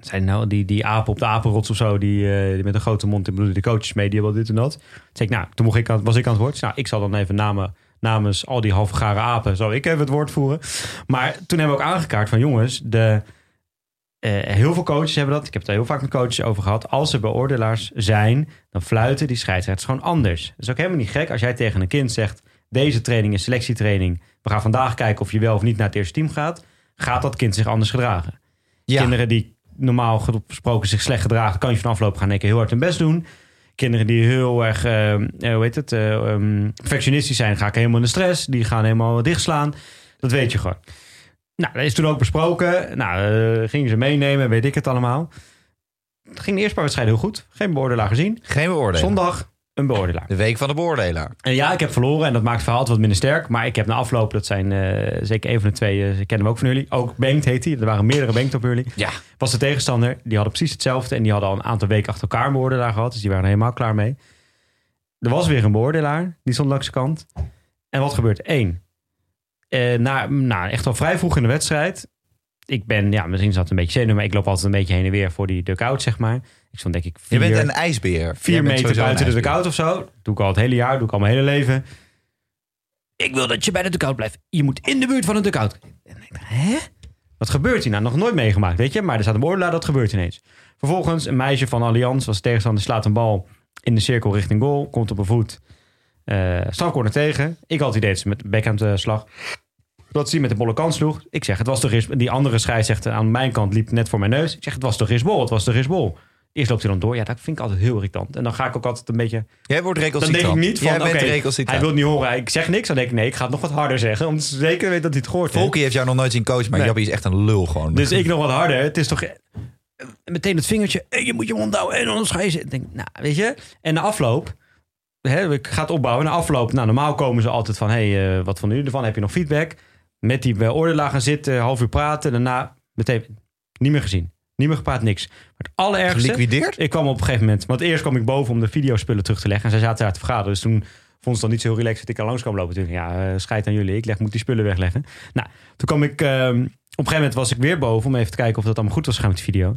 zijn nou die, die apen op de apenrots of zo, die, eh, die met een grote mond, ik bedoel de coaches mee, die dit en dat. Toen zei ik, nou, toen mocht ik aan, was ik aan het woord. Nou, ik zal dan even namen, namens al die halfgare apen, zal ik even het woord voeren. Maar toen hebben we ook aangekaart van jongens, de, heel veel coaches hebben dat. Ik heb het er heel vaak met coaches over gehad. Als er beoordelaars zijn, dan fluiten die scheidsrechters gewoon anders. Dat is ook helemaal niet gek als jij tegen een kind zegt... deze training is selectietraining. We gaan vandaag kijken of je wel of niet naar het eerste team gaat. Gaat dat kind zich anders gedragen? Ja. Kinderen die normaal gesproken zich slecht gedragen... kan je van afloop gaan keer heel hard hun best doen. Kinderen die heel erg, eh, eh, hoe heet het, eh, ehm, perfectionistisch zijn... ga ik helemaal in de stress. Die gaan helemaal dichtslaan. Dat weet je gewoon. Nou, dat is toen ook besproken. Nou, eh, gingen ze meenemen, weet ik het allemaal. Het ging de eerste paar wedstrijden heel goed. Geen beoordelaar gezien. Geen beoordeling. Zondag een beoordelaar. De week van de beoordelaar. En ja, ik heb verloren en dat maakt het verhaal wat minder sterk. Maar ik heb na afloop, dat zijn eh, zeker een van de twee, eh, ik ken hem ook van jullie. Ook Bengt heet hij. Er waren meerdere Bengt op jullie. Ja. Was de tegenstander. Die hadden precies hetzelfde. En die hadden al een aantal weken achter elkaar een beoordelaar gehad. Dus die waren er helemaal klaar mee. Er was weer een beoordelaar. Die stond langs de kant. En wat gebeurt? Eén. Eh, na, na, echt al vrij vroeg in de wedstrijd. Ik ben, ja, misschien zat het een beetje zenuw, maar ik loop altijd een beetje heen en weer voor die dugout, zeg maar. Ik stond denk ik Je vier, bent een ijsbeer. vier meter buiten een de dugout of zo. Doe ik al het hele jaar, doe ik al mijn hele leven. Ik wil dat je bij de dugout blijft. Je moet in de buurt van de dugout. En ik dacht, hè? Wat gebeurt hier nou? Nog nooit meegemaakt, weet je? Maar er staat een beoordelaar, dat gebeurt ineens. Vervolgens, een meisje van Allianz, was tegenstander, slaat een bal in de cirkel richting goal. Komt op een voet. Uh, strafcorner tegen. Ik had het idee dat ze met de backhand eh, slag. Dat ze met de bolle kant sloeg. Ik zeg, het was toch eens... Die andere scheidsrechter aan mijn kant liep net voor mijn neus. Ik zeg, het was toch risbol, het was toch risbol. Eerst loopt hij dan door. Ja, dat vind ik altijd heel irritant. En dan ga ik ook altijd een beetje... Jij wordt Dan recalcitrant. denk ik niet van, Jij bent oké, recalcitrant. hij wil niet horen. Ik zeg niks. Dan denk ik, nee, ik ga het nog wat harder zeggen. Om zeker te weten dat hij het gehoord heeft. Volkie heeft jou nog nooit zien coachen, maar Nee. Jappie is echt een lul gewoon. Dus ik nog wat harder. Het is toch... eh, Meteen het vingertje. eh, Je moet je mond houden. En anders ga je denk, nou, weet je. En na afloop... Hè, ik ga het opbouwen. Na afloop... Nou, normaal komen ze altijd van... hey, eh, wat van u ervan? Heb je nog feedback? Met die beoordelaar gaan zitten. Half uur praten. Daarna meteen... Niet meer gezien. Niet meer gepraat, niks. Maar het allerergste... Geliquideerd? Ik kwam op een gegeven moment... Want eerst kwam ik boven om de videospullen terug te leggen. En zij zaten daar te vergaderen. Dus toen vond ze dan niet zo heel relaxed dat ik al langs kwam lopen. Toen ja, eh, scheid aan jullie. Ik leg, moet die spullen wegleggen. Nou, toen kwam ik... ehm, op een gegeven moment was ik weer boven om even te kijken of dat allemaal goed was gegaan met die video.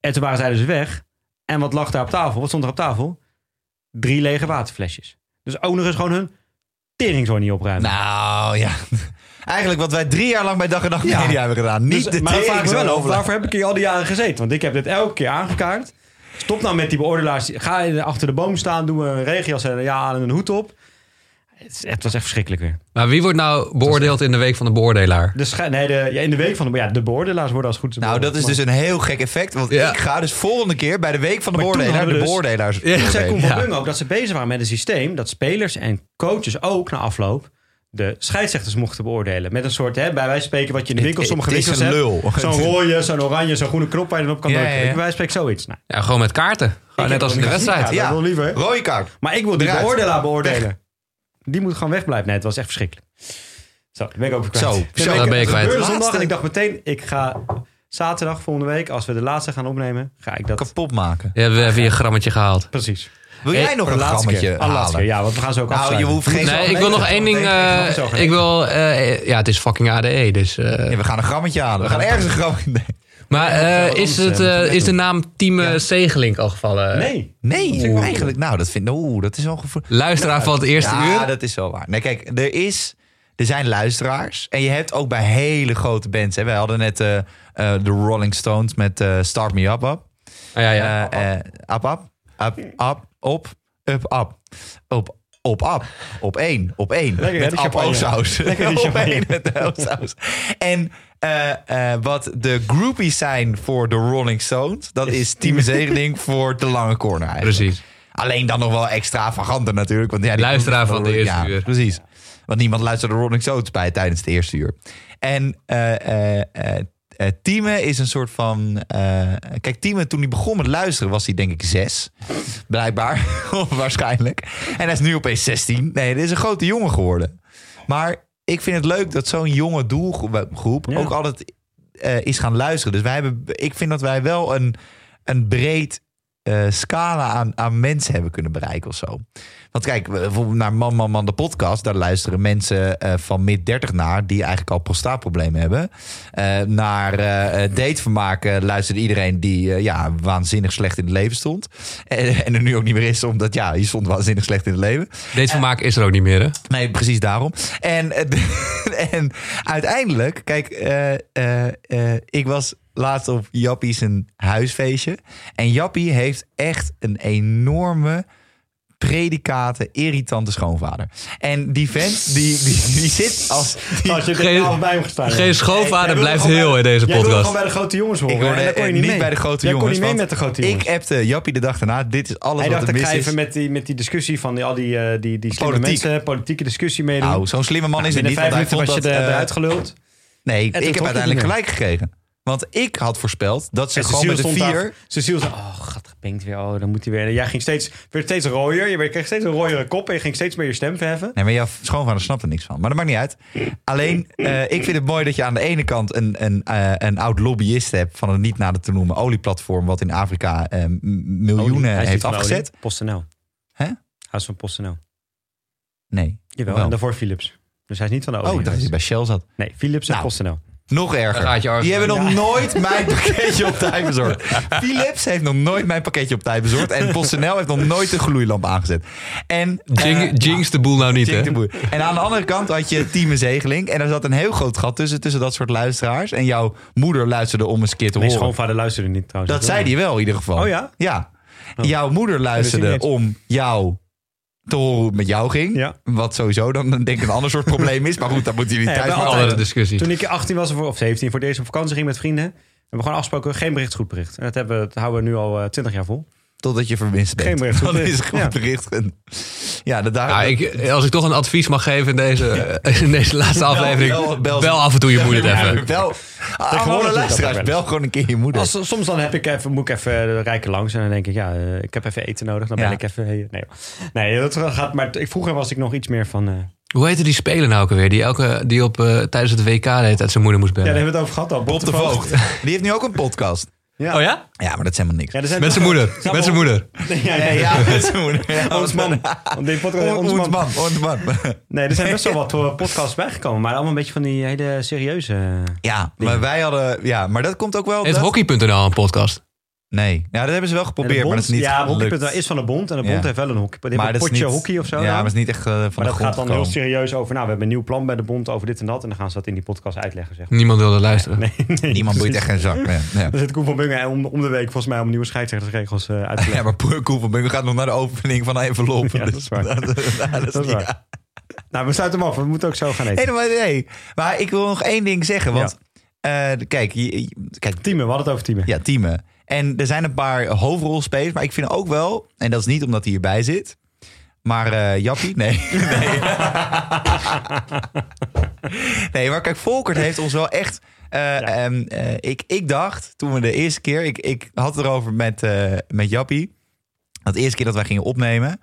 En toen waren zij dus weg. En wat lag daar op tafel? Wat stond er op tafel? Drie lege waterflesjes. Dus ook nog eens gewoon hun teringzooi niet opruimen. Nou ja. Eigenlijk wat wij drie jaar lang bij Dag en Nacht Ja. Media hebben gedaan. Niet Dus- de maar vraag wel af, waarvoor heb ik hier al die jaren gezeten? Want ik heb dit elke keer aangekaart. Stop nou met die beoordelaars. Ga je achter de boom staan, doe een regenjas en ja en een hoed op. Het, is- het was echt verschrikkelijk weer. Maar wie wordt nou beoordeeld in de week van de beoordelaar? De nee, de, ja, in de week van de, ja, de beoordelaars worden als goed. Nou, dat is dus een heel gek effect. Want Ja. ik ga dus volgende keer bij de Week van de Maar toen Beoordelaar de dus- beoordelaars. Ja. Ik zei Koen beoordelen. van Ja. Bung ook dat ze bezig waren met een systeem dat spelers en coaches ook na afloop de scheidsrechters mochten beoordelen. Met een soort, hè, bij wijze van spreken, wat je in de winkel sommige winkels een hebt. Zo'n rode, zo'n oranje, zo'n groene knop waar je dan op kan Ja, drukken. ja, ja. Ik bij wijze van spreken zoiets. Nou, Ja, gewoon met kaarten. Gewoon net als in de wedstrijd. ja. wil liever. Rode kaart. Maar ik wil die Eruit. beoordelaar beoordelen. Die moet gewoon wegblijven. Nee, het was echt verschrikkelijk. Zo, dan ben ik ook kwijt. Zo, zo, ben je het kwijt. zondag Laatste. en ik dacht meteen, ik ga zaterdag volgende week, als we de laatste gaan opnemen, ga ik dat... Kapot maken. Je hebt even je grammetje gehaald. Precies. Wil jij Hey, nog een laatste grammetje keer. De laatste keer, halen? Ja, want we gaan zo ook Nou, je hoeft geen... Nee, ik wil nog één ding. Nee, ik eh, ik wil. eh, ja, het is fucking ADE. Dus. eh, Ja, we gaan een grammetje halen. We gaan ergens een grammetje... Maar eh, wat is, het, eh, eh, we is de naam Team eh, Zegelink al gevallen? Nee. Nee, eigenlijk. Nou, dat vind Oeh, dat is wel gevoel. Luisteraar van het eerste ja, uur. dat is wel waar. Nee, kijk, er is... Er zijn luisteraars. En je hebt ook bij hele grote bands. Hè. Wij hadden net eh, eh, de Rolling Stones met eh, Start Me Up Up. Ah, ja, ja. Eh, eh, up, up, up, up, op, up, up. Op, op, up. Op één, op één. Lekker, met die ap champagne. saus. Lekker die op één met de saus. En eh, eh, wat de groupies zijn voor de Rolling Stones... dat is Team Zegeling voor de lange corner eigenlijk. Precies. Alleen dan nog wel extravaganter natuurlijk. Want ja, Luisteraar van de eerste ja, uur. Precies. Want niemand luisterde de Rolling Stones bij tijdens het eerste uur. En eh eh Tieme is een soort van... kijk, Tieme toen hij begon met luisteren was hij denk ik zes. Blijkbaar. Of waarschijnlijk. En hij is nu opeens 16. Nee, dit is een grote jongen geworden. Maar ik vind het leuk dat zo'n jonge doelgroep Ja. ook altijd eh, is gaan luisteren. Dus wij hebben, ik vind dat wij wel een, een breed eh, scala aan, aan mensen hebben kunnen bereiken of zo. Want kijk, bijvoorbeeld naar Man Man Man de podcast, daar luisteren mensen eh, van mid 30 naar die eigenlijk al prostaatproblemen hebben. Eh, naar datevermaak eh, luisterde iedereen die ja, waanzinnig slecht in het leven stond. En, en er nu ook niet meer is, omdat ja, je stond waanzinnig slecht in het leven. Deze vermaak is er ook niet meer, hè? Nee, precies daarom. En, en uiteindelijk, kijk, ik was laatst op Jappie zijn huisfeestje. En Jappie heeft echt een enorme predikate, irritante schoonvader. En die vent, die, die, die zit als... die- Als je Geen- nou bij hem gestaan Geen schoonvader Jij blijft heel bij- in deze Jij podcast. gewoon bij de grote jongens horen. ik hoorde kon je niet mee. bij de grote Jij jongens. kon niet mee met de grote jongens. Ik appte Jappie de dag daarna. Dit is alles Hij wat dacht, er ik mis ga is. even met die, met die discussie van die, al die, eh, die, die slimme Politiek. mensen, politieke discussie meedoen. Nou, zo'n slimme man is het Binnen niet. vijf Want hij minuten was je eh, eruit geluld. Nee, ik heb uiteindelijk gelijk gekregen. Want ik had voorspeld dat ze En gewoon met de vier... Cecile zei, oh, gat gepenkt weer. Oh, dan moet hij weer. Jij ging steeds, werd steeds rooier. Je kreeg steeds een rooiere kop en je ging steeds meer je stem verheffen. Nee, maar jouw schoonvader snapt er niks van. Maar dat maakt niet uit. Alleen, eh, ik vind het mooi dat je aan de ene kant een, een, eh, een oud lobbyist hebt... van een niet nader te noemen olieplatform... wat in Afrika eh, miljoenen heeft afgezet. PostNL. Hè? Hij is van PostNL. Nee. Jawel, Wel. en daarvoor Philips. Dus hij is niet van de olie. Oh, ik dacht dat hij bij Shell zat. Nee, Philips en Nou. PostNL. Nog erger. gaat je arts. Die hebben nog Ja. nooit mijn pakketje op tijd bezorgd. Philips heeft nog nooit mijn pakketje op tijd bezorgd. En PostNL heeft nog nooit een gloeilamp aangezet. En, Jing, eh, jinx de boel nou niet, hè? de. En aan de andere kant had je Team Zegeling. En er zat een heel groot gat tussen, tussen dat soort luisteraars. En jouw moeder luisterde om eens een keer te Mijn horen. schoonvader luisterde niet trouwens. Dat zei hij wel in ieder geval. Oh ja? Ja. Jouw moeder luisterde om jou te horen hoe het met jou ging. Ja. Wat sowieso dan denk ik een ander soort probleem is. Maar goed, dat moeten jullie thuis maar altijd. Andere discussie. Toen ik 18 was, of of 17, voor op vakantie ging met vrienden. hebben We gewoon afgesproken, geen bericht, goed bericht. En dat, hebben, dat houden we nu al eh, 20 jaar vol. Totdat je verwist bent. Geen bericht, Dan is het goed Ja. bericht. Ja, Ja, ik, als ik toch een advies mag geven in deze, in deze laatste aflevering, bel- bel, bel- af en toe je moeder Ja, even. Bel, luisteraars, ook wel bel gewoon een keer je moeder. Als, soms dan heb ik even, moet ik even de rijken langs en dan denk ik, ja, eh, ik heb even eten nodig. Dan ben Ja. ik even... Nee, nee, nee dat gaat, maar ik, vroeger was ik nog iets meer van... eh, Hoe heette die speler nou ook alweer? Die, elke, die op, eh, tijdens het WK deed uit zijn moeder moest ja, bellen. daar hebben we het over gehad al. Bob de Voogd. Die heeft nu ook een podcast. Ja. Oh ja? Ja, maar dat is helemaal niks. Ja, er zijn Met zijn moeder. zijn Met zijn moeder. Ja, ja, Nee, ja. met zijn moeder. Ons man. Die podcast Ons Ons man. man. Ons man. Nee, er zijn best wel wat eh, podcasts bijgekomen. Maar allemaal een beetje van die hele serieuze... Ja, maar wij hadden... Ja, maar dat komt ook wel... Heeft dat- Hockey.nl een podcast? Nee, ja, dat hebben ze wel geprobeerd, maar dat is niet Ja, gelukt. hockey.nl is van de bond. En de bond Ja. heeft wel een hockey. Die Maar een is potje niet- hockey of zo. Ja, dan. maar het is niet echt eh, van Maar de dat gaat dan heel serieus over. Nou, we hebben een nieuw plan bij de bond over dit en dat. En dan gaan ze dat in die podcast uitleggen. Zeg. maar. Niemand wilde luisteren. Nee, nee, Niemand boeit echt geen zak. Ja, ja. Dan zit Koen van Bungen om, om de week volgens mij om nieuwe scheidsrechtersregels eh, uit te Ja, leggen. maar Poer Koen van Bunge gaat nog naar de opening van een envelop. Ja, dat is waar. dat, dat is Dat is niet- waar. ja. Nou, we sluiten hem af. We moeten ook zo gaan eten. Nee, maar, nee, maar ik wil nog één ding zeggen. Want eh, kijk, je, kijk, Teamen, we hadden het over teamen. ja, teamen. En er zijn een paar hoofdrolspelers. Maar ik vind ook wel, en dat is niet omdat hij hierbij zit. Maar eh, Jappie? Nee. nee. nee, maar kijk, Volkert heeft ons wel echt... eh, ik, ik dacht, toen we de eerste keer... Ik, ik had het erover met, met Jappie. Dat eerste keer dat wij gingen opnemen...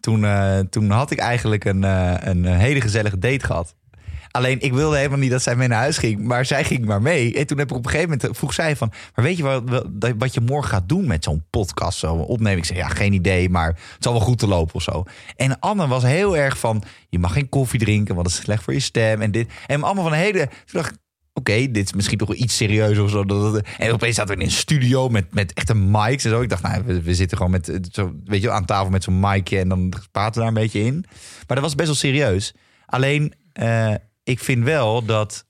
Toen, toen had ik eigenlijk een, een hele gezellige date gehad. Alleen ik wilde helemaal niet dat zij mee naar huis ging, maar zij ging maar mee. En toen heb ik op een gegeven moment vroeg zij van, maar weet je wat, wat, je morgen gaat doen met zo'n podcast, zo'n opnemen? Ik zei ja, geen idee, maar het zal wel goed te lopen of zo. En Anne was heel erg van, je mag geen koffie drinken, want dat is slecht voor je stem en dit. En allemaal van hele, toen dacht ik, oké, dit is misschien toch iets serieus of zo. En opeens zaten we in een studio met, met echte mics en zo. Ik dacht, nou, we, we zitten gewoon met, eh, zo, weet je, aan tafel met zo'n micje en dan praten we daar een beetje in. Maar dat was best wel serieus. Alleen, eh, ik vind wel dat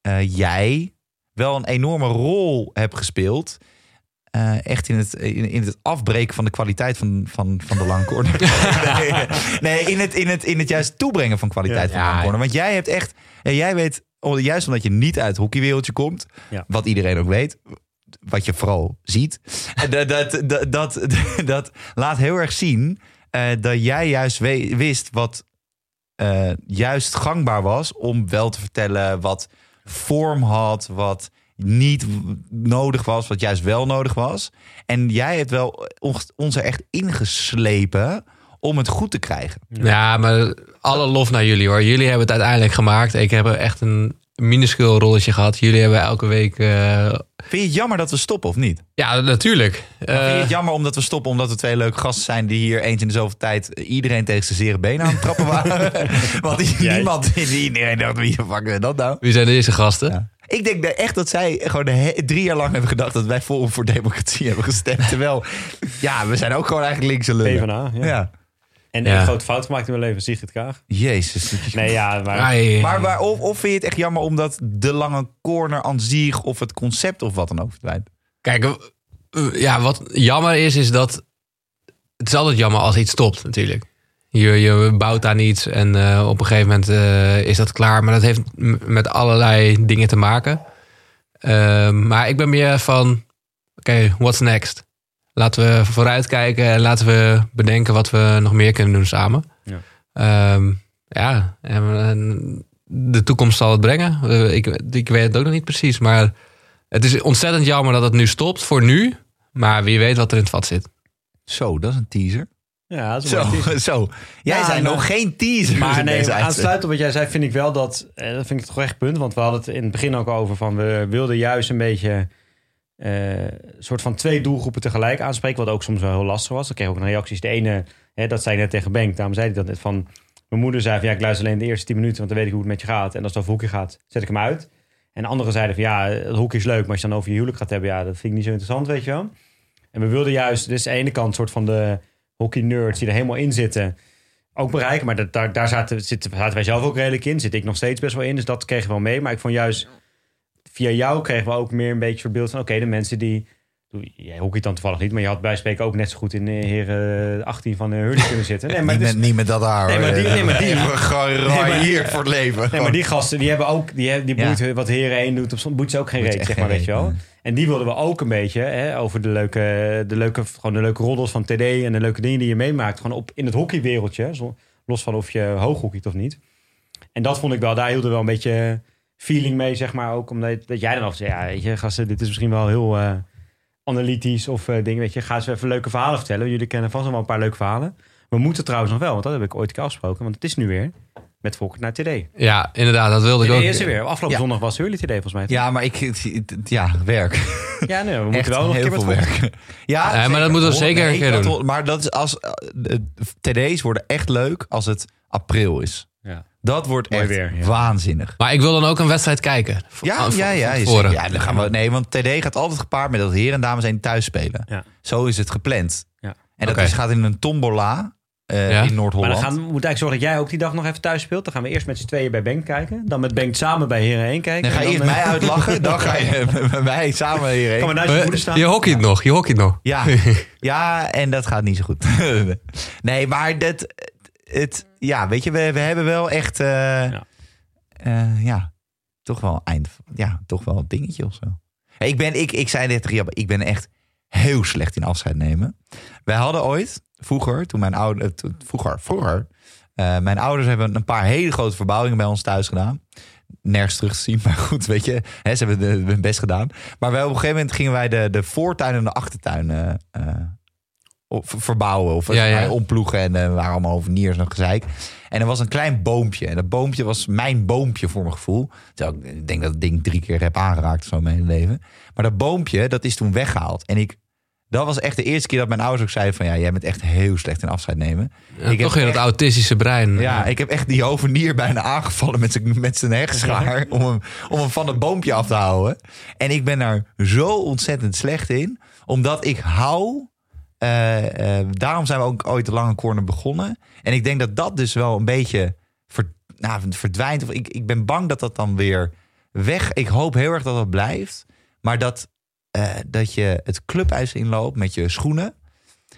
eh, jij wel een enorme rol hebt gespeeld. eh, echt in het, in, in het afbreken van de kwaliteit van, van, van de langcorner. nee, nee in, het, in, het, in het juist toebrengen van kwaliteit van de langcorner. Want jij hebt echt, en jij weet, juist omdat je niet uit het hockeywereldje komt, Ja. wat iedereen ook weet, wat je vooral ziet, dat, dat, dat, dat, dat laat heel erg zien eh, dat jij juist wist wat eh, juist gangbaar was om wel te vertellen wat vorm had, wat niet nodig was, wat juist wel nodig was. En jij hebt wel ons, ons er echt ingeslepen om het goed te krijgen. Ja, maar alle lof naar jullie hoor. Jullie hebben het uiteindelijk gemaakt. Ik heb er echt een minuscuul rolletje gehad. Jullie hebben elke week... eh, Vind je het jammer dat we stoppen of niet? Ja, natuurlijk. Maar vind je Eh, het jammer omdat we stoppen omdat we twee leuke gasten zijn die hier eens in de zoveel tijd iedereen tegen zijn zere benen aan het trappen waren? Want niemand, die iedereen dacht, wie de fuck is dat nou? wie zijn de eerste gasten? Ja. Ik denk echt dat zij gewoon drie jaar lang hebben gedacht dat wij Forum voor Democratie hebben gestemd. Terwijl, ja, we zijn ook gewoon eigenlijk linkse lullen. PvdA, ja. Ja. En Ja. een grote fout gemaakt in mijn leven, Sigrid Kaag. Jezus. Nee, ja, maar... Ai. Maar, maar of, of vind je het echt jammer omdat de lange corner aan zich of het concept of wat dan ook verdwijnt? Kijk, eh, eh, ja, wat jammer is, is dat... Het is altijd jammer als iets stopt, natuurlijk. Je, je bouwt aan iets en eh, op een gegeven moment eh, is dat klaar. Maar dat heeft met allerlei dingen te maken. Eh, maar ik ben meer van... Oké, what's next? Laten we vooruitkijken en laten we bedenken wat we nog meer kunnen doen samen. Ja. Ehm, ja, en, en de toekomst zal het brengen. Eh, ik, ik weet het ook nog niet precies, maar het is ontzettend jammer dat het nu stopt voor nu. Maar wie weet wat er in het vat zit. Zo, dat is een teaser. Ja, dat is Zo, een zo. Jij Ja, zei nog geen teaser. Maar nee, aansluitend op wat jij zei, vind ik wel dat... eh, dat vind ik toch echt punt. Want we hadden het in het begin ook over van... we wilden juist een beetje... eh, soort van twee doelgroepen tegelijk aanspreken. Wat ook soms wel heel lastig was. Dan kreeg ook reacties. De ene, hè, dat zei ik net tegen Benk. Daarom zei hij dat net van... Mijn moeder zei van ja, ik luister alleen de eerste 10 minuten... want dan weet ik hoe het met je gaat. En als het over hockey gaat, zet ik hem uit. En anderen zeiden van ja, het hockey is leuk... maar als je dan over je huwelijk gaat hebben... ja, dat vind ik niet zo interessant, weet je wel. En we wilden juist... dus aan de ene kant soort van de hockey-nerds... die er helemaal in zitten ook bereiken. Maar dat, daar, daar zaten, zitten, zaten wij zelf ook redelijk in. Zit ik nog steeds best wel in. Dus dat kregen we wel mee. Maar ik vond juist... Via jou kregen we ook meer een beetje verbeeld van... Oké, de mensen die... Jij hockeyt dan toevallig niet. Maar je had bij spreken ook net zo goed in eh, heren 18 van de Hurley kunnen zitten. Nee, maar, niet, dus, met, niet met dat haar. Nee, maar die- nee, maar die- geraaieerd voor het leven. nee, maar die gasten, die hebben ook... Die, die Ja. boeit, wat heren 1 doet, op soms boeit ze ook geen reet, zeg maar, weet je wel. En die wilden we ook een beetje hè, over de leuke, de leuke, gewoon de leuke roddels van TD en de leuke dingen die je meemaakt. Gewoon op, in het hockeywereldje, los van of je hooghockeyt of niet. En dat vond ik wel, daar hielden we wel een beetje feeling mee, zeg maar. Ook omdat dat jij dan al zei, ja, weet je, gasten, dit is misschien wel heel eh, analytisch of eh dingen, weet je. Ga eens even leuke verhalen vertellen. Jullie kennen vast nog wel een paar leuke verhalen. We moeten trouwens nog wel, want dat heb ik ooit een keer afgesproken. Want het is nu weer met Volkert naar TD. Ja, inderdaad, dat wilde ik ook. er weer. Afgelopen Ja. zondag was Hurley TD volgens mij. Ja, maar ik... Ja, werk. Ja, nee, we moeten wel nog een heel keer met werk. Ja, maar dat moeten we zeker een keer doen. Maar dat is als... eh, TD's worden echt leuk als het april is. Dat wordt Mooi echt weer, ja. waanzinnig. Maar ik wil dan ook een wedstrijd kijken. Ja, ja, ja. ja dan gaan we, nee, want TD gaat altijd gepaard met dat heren en dames één thuis spelen. Ja. Zo is het gepland. Ja. En dat is, gaat in een tombola eh, Ja. in Maar Noord-Holland. dan gaan, we moeten eigenlijk zorgen dat jij ook die dag nog even thuis speelt. Dan gaan we eerst met z'n tweeën bij Benk kijken. Dan met Benk samen bij Heren 1 kijken. Dan ga je eerst mij uitlachen, dan ga je met mij samen hierheen. We naast je Eh, moeder staan. Je hockeyt nog, je hockeyt nog. Ja, ja, en dat gaat niet zo goed. nee, maar dat, het, ja, weet je, we, we hebben wel echt, eh, Ja. eh, ja, toch wel eind, ja, toch wel een dingetje of zo. Ik ben, ik, ik zei net tegen ik ben echt heel slecht in afscheid nemen. Wij hadden ooit, vroeger, toen mijn ouders, vroeger, vroeger, eh, mijn ouders hebben een paar hele grote verbouwingen bij ons thuis gedaan. Nergens terug te zien, maar goed, weet je, hè, ze hebben hun best gedaan. Maar wij, op een gegeven moment gingen wij de, de voortuin en de achtertuin eh, eh, verbouwen of Ja, ja. omploegen. En eh, we waren allemaal over niers nog gezeik. En er was een klein boompje. En dat boompje was mijn boompje voor mijn gevoel. Terwijl ik ik denk dat het ding drie keer heb aangeraakt zo in mijn leven. Maar dat boompje, dat is toen weggehaald. En ik, dat was echt de eerste keer dat mijn ouders ook zeiden van... ja, jij bent echt heel slecht in afscheid nemen. Ja, Ik toch weer dat echt- autistische brein. Ja, ik heb echt die hovenier bijna aangevallen met zijn, met zijn hegschaar... om hem, om hem van het boompje af te houden. En ik ben daar zo ontzettend slecht in. Omdat ik hou... eh, eh, daarom zijn we ook ooit de lange corner begonnen. En ik denk dat dat dus wel een beetje ver- nou, verdwijnt. Of ik, ik ben bang dat dat dan weer weg... Ik hoop heel erg dat dat blijft. Maar dat, eh, dat je het clubhuis inloopt met je schoenen...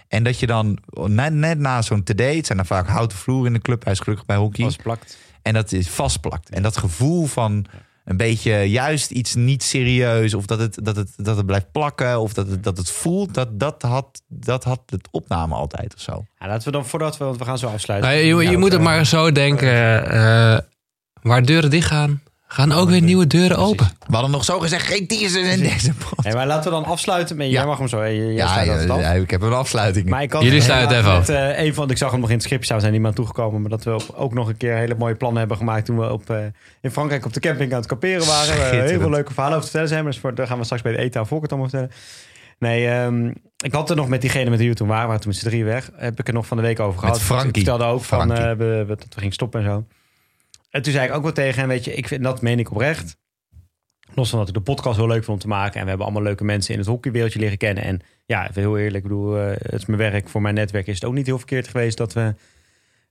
En dat je dan net, net na zo'n TD, het zijn dan vaak houten vloer in de clubhuis, gelukkig bij hockey. Als plakt. En dat is vastplakt. En dat gevoel van een beetje juist iets niet serieus, of dat het, dat het, dat het blijft plakken, of dat het, dat het voelt, dat, dat, had, dat had het opname altijd of zo. Ja, laten we dan voordat we, want we gaan zo afsluiten. Nou, je moet het eh, maar zo denken. eh, waar deuren dicht gaan, gaan ook weer nieuwe deuren open. We hadden nog zo gezegd geen teasers in deze podcast. Hey, maar laten we dan afsluiten. Met, Ja. Jij mag hem zo. Jij, jij Ja, af. ik heb een afsluiting. Maar ik had Jullie sluiten even met, eh, een van, ik zag hem nog in het script staan, we zijn niet meer aan toegekomen. Maar dat we op- ook nog een keer hele mooie plannen hebben gemaakt toen we op, eh, in Frankrijk op de camping aan het kamperen waren. Heel veel leuke verhalen over te vertellen zijn. Maar dus voor, daar gaan we straks bij de eten aan Volkert allemaal vertellen. Nee, ehm, ik had er nog met diegene met wie we toen waren, waren toen met z'n drieën weg. Heb ik er nog van de week over gehad. Frankie. Ik vertelde ook van Frankie. eh, we, we, dat we gingen stoppen en zo. En toen zei ik ook wel tegen hem, weet je, ik vind, dat meen ik oprecht. Los van dat ik de podcast heel leuk vond om te maken. En we hebben allemaal leuke mensen in het hockeywereldje leren kennen. En ja, even heel eerlijk, ik bedoel, eh, het is mijn werk. Voor mijn netwerk is het ook niet heel verkeerd geweest dat we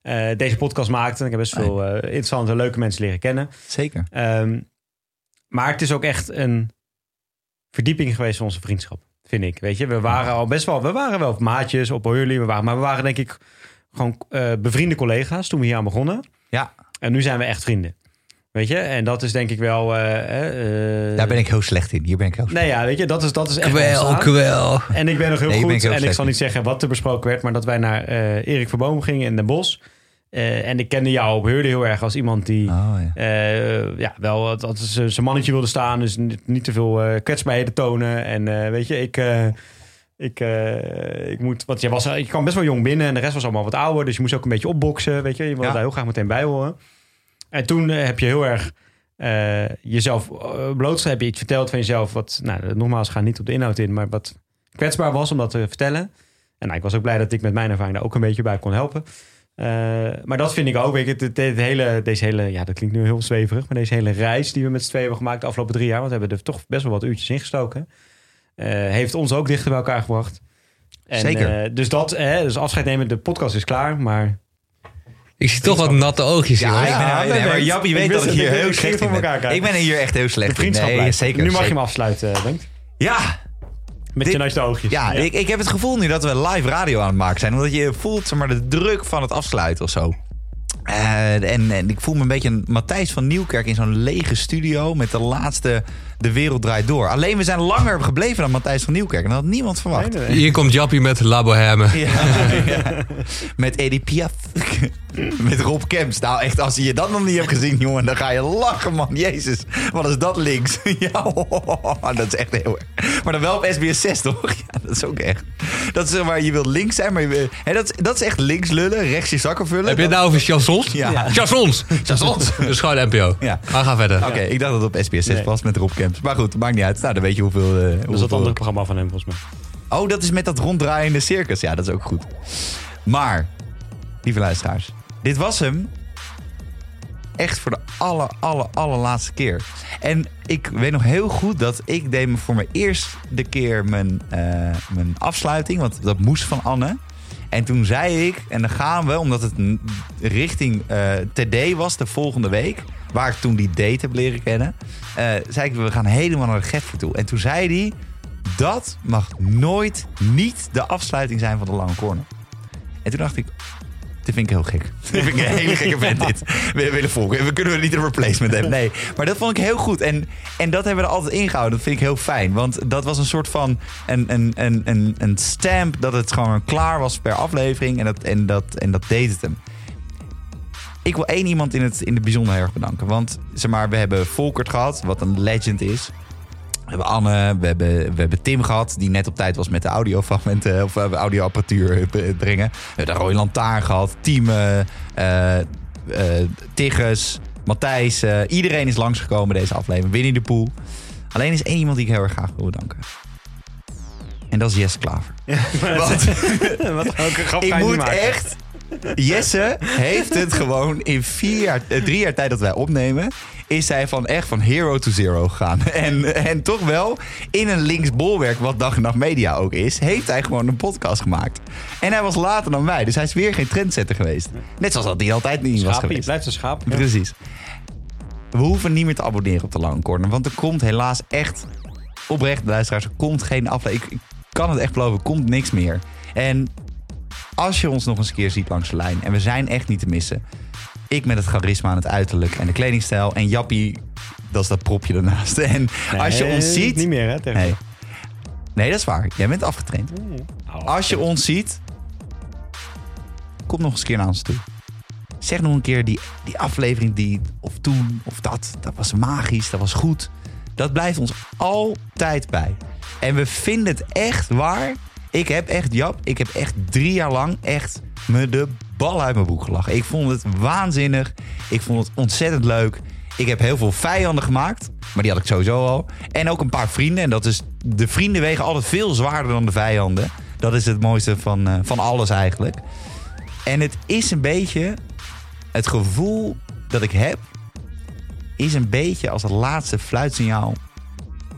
eh, deze podcast maakten. Ik heb best veel eh, interessante, leuke mensen leren kennen. Zeker. Ehm, maar het is ook echt een verdieping geweest van onze vriendschap, vind ik. Weet je, we waren al best wel, we waren wel maatjes op Hurley, we waren, maar we waren denk ik gewoon bevriende collega's toen we hier aan begonnen. Ja, En nu zijn we echt vrienden. Weet je, en dat is denk ik wel. eh, eh, daar ben ik heel slecht in. Hier ben ik heel slecht Nee, ja, weet je, dat is, dat is echt wel Kwel, kwel. En ik ben nog heel Nee, ben ik goed. heel En ik zal niet zeggen wat er besproken werd, maar dat wij naar eh Erik Verboom gingen in Den Bosch. En ik kende jou op Heurde heel erg als iemand die Oh, ja. ja, wel dat ze- zijn mannetje wilde staan. Dus niet, te veel kwetsbaarheden tonen. En weet je, ik, ik, eh, ik moet. Want je, was, je kwam best wel jong binnen en de rest was allemaal wat ouder. Dus je moest ook een beetje opboksen. Weet je, je wilde Ja. daar heel graag meteen bij horen. En toen eh, heb je heel erg eh, jezelf uh, blootgesteld. Heb je iets verteld van jezelf. Wat, nou, nogmaals, ga niet op de inhoud in, maar wat kwetsbaar was om dat te vertellen. En nou, ik was ook blij dat ik met mijn ervaring daar ook een beetje bij kon helpen. Maar dat vind ik ook. Weet je, dit, dit hele, deze hele, ja, dat klinkt nu heel zweverig, maar deze hele reis die we met z'n tweeën hebben gemaakt de afgelopen drie jaar, want we hebben er toch best wel wat uurtjes ingestoken, eh, heeft ons ook dichter bij elkaar gebracht. En, Zeker. eh, dus dat, hè, dus afscheid nemen, de podcast is klaar, maar Ik zie toch wat natte oogjes. Ja, joh. ik ben, Ja, nee, maar Jappie ik weet dat ik hier ik- heel ik slecht voor elkaar krijgen. Ik ben hier echt heel slecht de vriendschap in. Nee, blijft. zeker. nu mag je hem afsluiten, eh, denkt. Ja, Met Dit- je naast de oogjes. Ja, Ik, ik heb het gevoel nu dat we live radio aan het maken zijn. Omdat je voelt zeg maar, de druk van het afsluiten of zo. Eh, en, en ik voel me een beetje een Matthijs van Nieuwkerk in zo'n lege studio met de laatste De Wereld Draait Door. Alleen we zijn langer gebleven dan Matthijs van Nieuwkerk. En dat had niemand verwacht. Nee, nee, nee. Hier komt Jappie met La Bohème. Ja, ja. Met Edith Piaf. Met Rob Kemps. Nou echt, als je je dat nog niet hebt gezien, jongen, dan ga je lachen, man. Jezus, wat is dat links? Ja, dat is echt heel erg. Maar dan wel op SBS 6, toch? Ja, dat is ook echt. Dat is zeg maar, je wilt links zijn, maar je wil, hè, dat, is- dat is echt links lullen, rechts je zakken vullen. Heb je het nou over chansons? Ja. Chansons! Chansons! Dus gewoon NPO. Ja. Maar ga verder. Oké, ik dacht dat het op SBS 6 Nee. was met Rob Kemps. Maar goed, maakt niet uit. Nou, dan weet je hoeveel... eh, Dat is dat andere programma van hem, volgens mij. Oh, dat is met dat ronddraaiende circus. Ja, dat is ook goed. Maar, lieve luisteraars, dit was hem. Echt voor de aller, aller, allerlaatste keer. En ik weet nog heel goed dat ik deed me voor mijn eerste keer mijn, eh, mijn afsluiting. Want dat moest van Anne. En toen zei ik, en dan gaan we, omdat het richting eh, TD was de volgende week. Waar ik toen die date heb leren kennen. Eh, zei ik, we gaan helemaal naar de Getver toe. En toen zei hij, dat mag nooit niet de afsluiting zijn van de lange corner. En toen dacht ik, Dit vind ik heel gek. Dit vind ik een hele gekke vent dit. We willen volgen. We kunnen niet een replacement hebben. Nee. Maar dat vond ik heel goed. En, en dat hebben we er altijd ingehouden. Dat vind ik heel fijn. Want dat was een soort van een, een, een, een, een stamp dat het gewoon klaar was per aflevering. En dat, en dat, en dat deed het hem. Ik wil één iemand in het, in het bijzonder heel erg bedanken. Want zeg maar, we hebben Volkert gehad, wat een legend is. We hebben Anne, we hebben, we hebben Tim gehad, die net op tijd was met de audiofragmenten of uh, audioapparatuur brengen. We hebben de Roy Lantaarn gehad, Team, uh, uh, Tigges, Matthijs. iedereen is langsgekomen deze aflevering. Winnie de Poel. Alleen is één iemand die ik heel erg graag wil bedanken. En dat is Jesse Klaver. Ja, Want, wat, ik moet echt Jesse heeft het gewoon in vier jaar, eh, drie jaar tijd dat wij opnemen, is hij van echt van hero to zero gegaan. En, en toch wel in een linksbolwerk, wat Dag en Nacht Media ook is, heeft hij gewoon een podcast gemaakt. En hij was later dan wij, dus hij is weer geen trendsetter geweest. Net zoals dat hij altijd niet was geweest. blijft een schaap. Ja. Precies. We hoeven niet meer te abonneren op de Lange Corner, want er komt helaas echt, oprecht luisteraars, er komt geen aflevering. Ik, ik kan het echt beloven, er komt niks meer. En als je ons nog eens een keer ziet langs de lijn. En we zijn echt niet te missen. Ik met het charisma en het uiterlijk en de kledingstijl. En Jappie, dat is dat propje ernaast. En Nee, als je ons ziet... Niet meer, hè? Tegen Nee. nee, dat is waar. Jij bent afgetraind. Als je ons ziet, kom nog eens een keer naar ons toe. Zeg nog een keer die, die aflevering die, of toen, of dat, dat was magisch, dat was goed. Dat blijft ons altijd bij. En we vinden het echt waar. Ik heb echt, Jap, ik heb echt drie jaar lang echt me de bal uit mijn boek gelachen. Ik vond het waanzinnig. Ik vond het ontzettend leuk. Ik heb heel veel vijanden gemaakt, maar die had ik sowieso al. En ook een paar vrienden. En dat is, de vrienden wegen altijd veel zwaarder dan de vijanden. Dat is het mooiste van, uh, van alles eigenlijk. En het is een beetje het gevoel dat ik heb, is een beetje als het laatste fluitsignaal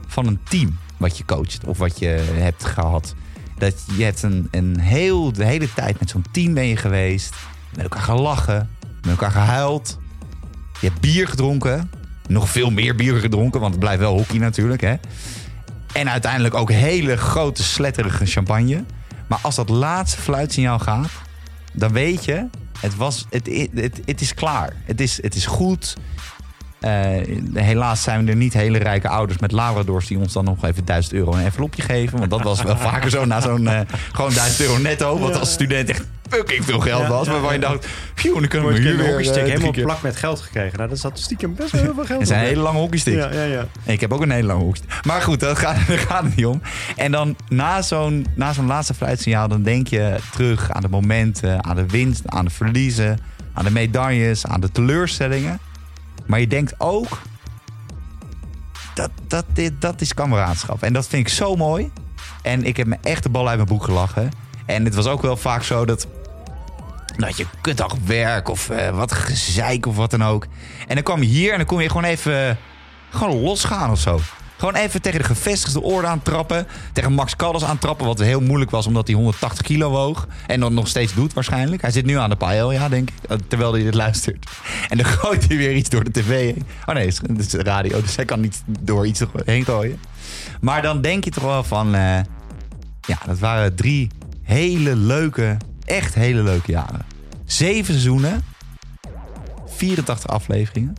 van een team wat je coacht of wat je hebt gehad. Dat je hebt een, een heel, de hele tijd met zo'n team ben je geweest. Met elkaar gelachen, met elkaar gehuild. Je hebt bier gedronken. Nog veel meer bier gedronken, want het blijft wel hockey natuurlijk. Hè? En uiteindelijk ook hele grote sletterige champagne. Maar als dat laatste fluitsignaal gaat, dan weet je, het, was, het, het, het, is klaar. Het is, het is goed. Uh, helaas zijn we er niet hele rijke ouders met labradors die ons dan nog even 1000 euro een envelopje geven. Want dat was wel vaker zo na zo'n uh, gewoon 1000 euro netto. Wat als student echt fucking veel geld was. Waarvan je dacht, phew, dan kunnen we weer... Ik heb helemaal plak met geld gekregen. Nou, dat zat stiekem best wel heel veel geld. Het zijn hele lange hockeystick. Ja, ja, ja. Ik heb ook een hele lange hockeystick. Maar goed, daar gaat, gaat het niet om. En dan na zo'n na zo'n laatste fluitsignaal, dan denk je terug aan de momenten, aan de winst, aan de verliezen, aan de medailles, aan de teleurstellingen. Maar je denkt ook, dat, dat, dat is kameraadschap. En dat vind ik zo mooi. En ik heb me echt de bal uit mijn boek gelachen. En het was ook wel vaak zo dat, dat je kutdag werk of uh, wat gezeik of wat dan ook. En dan kwam je hier en dan kon je gewoon even gewoon losgaan of zo. Gewoon even tegen de gevestigde orde aantrappen. Tegen Max Caldas aantrappen. Wat heel moeilijk was omdat hij 180 kilo woog. En dat nog steeds doet waarschijnlijk. Hij zit nu aan de pael, ja, denk ik. Terwijl hij dit luistert. En dan gooit hij weer iets door de tv heen. Oh nee, het is radio. Dus hij kan niet door iets heen gooien. Maar dan denk je toch wel van... Uh, ja, dat waren drie hele leuke, echt hele leuke jaren. Zeven seizoenen. 84 afleveringen.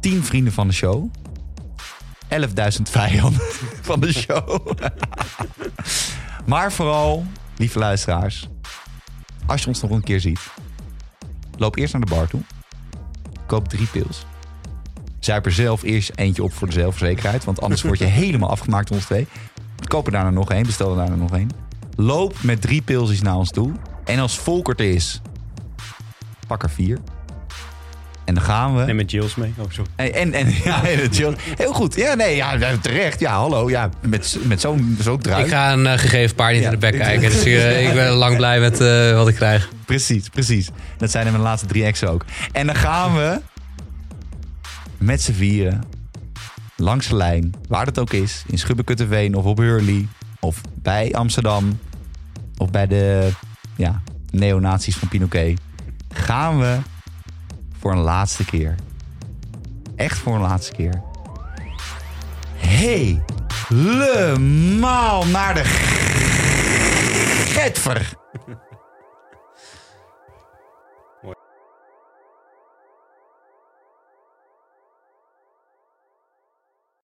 10 vrienden van de show. 11.000 vijanden van de show. maar vooral, lieve luisteraars, als je ons nog een keer ziet, loop eerst naar de bar toe. Koop drie pils. Zuip er zelf eerst eentje op voor de zelfverzekerheid, want anders word je helemaal afgemaakt ons twee. Koop er daarna nog één, bestel er daarna nog één. Loop met drie pilsjes naar ons toe. En als Volkert er is, pak er vier. En dan gaan we. En met Jills mee. Oh, sorry. En, en, en ja, en Jill. Heel goed. Ja, nee, ja, terecht. Ja, hallo. Ja, met, met zo'n zo druif. Ik ga een uh, gegeven paard niet ja, in de bek kijken. Dus uh, ik ben lang blij met uh, wat ik krijg. Precies, precies. Dat zijn mijn laatste drie exen ook. En dan gaan we met z'n vieren langs de lijn, waar het ook is, in Schubbekutteveen of op Hurley of bij Amsterdam of bij de ja, neonazies van Pinoquet, gaan we voor een laatste keer. Echt voor een laatste keer. Helemaal naar de Getver.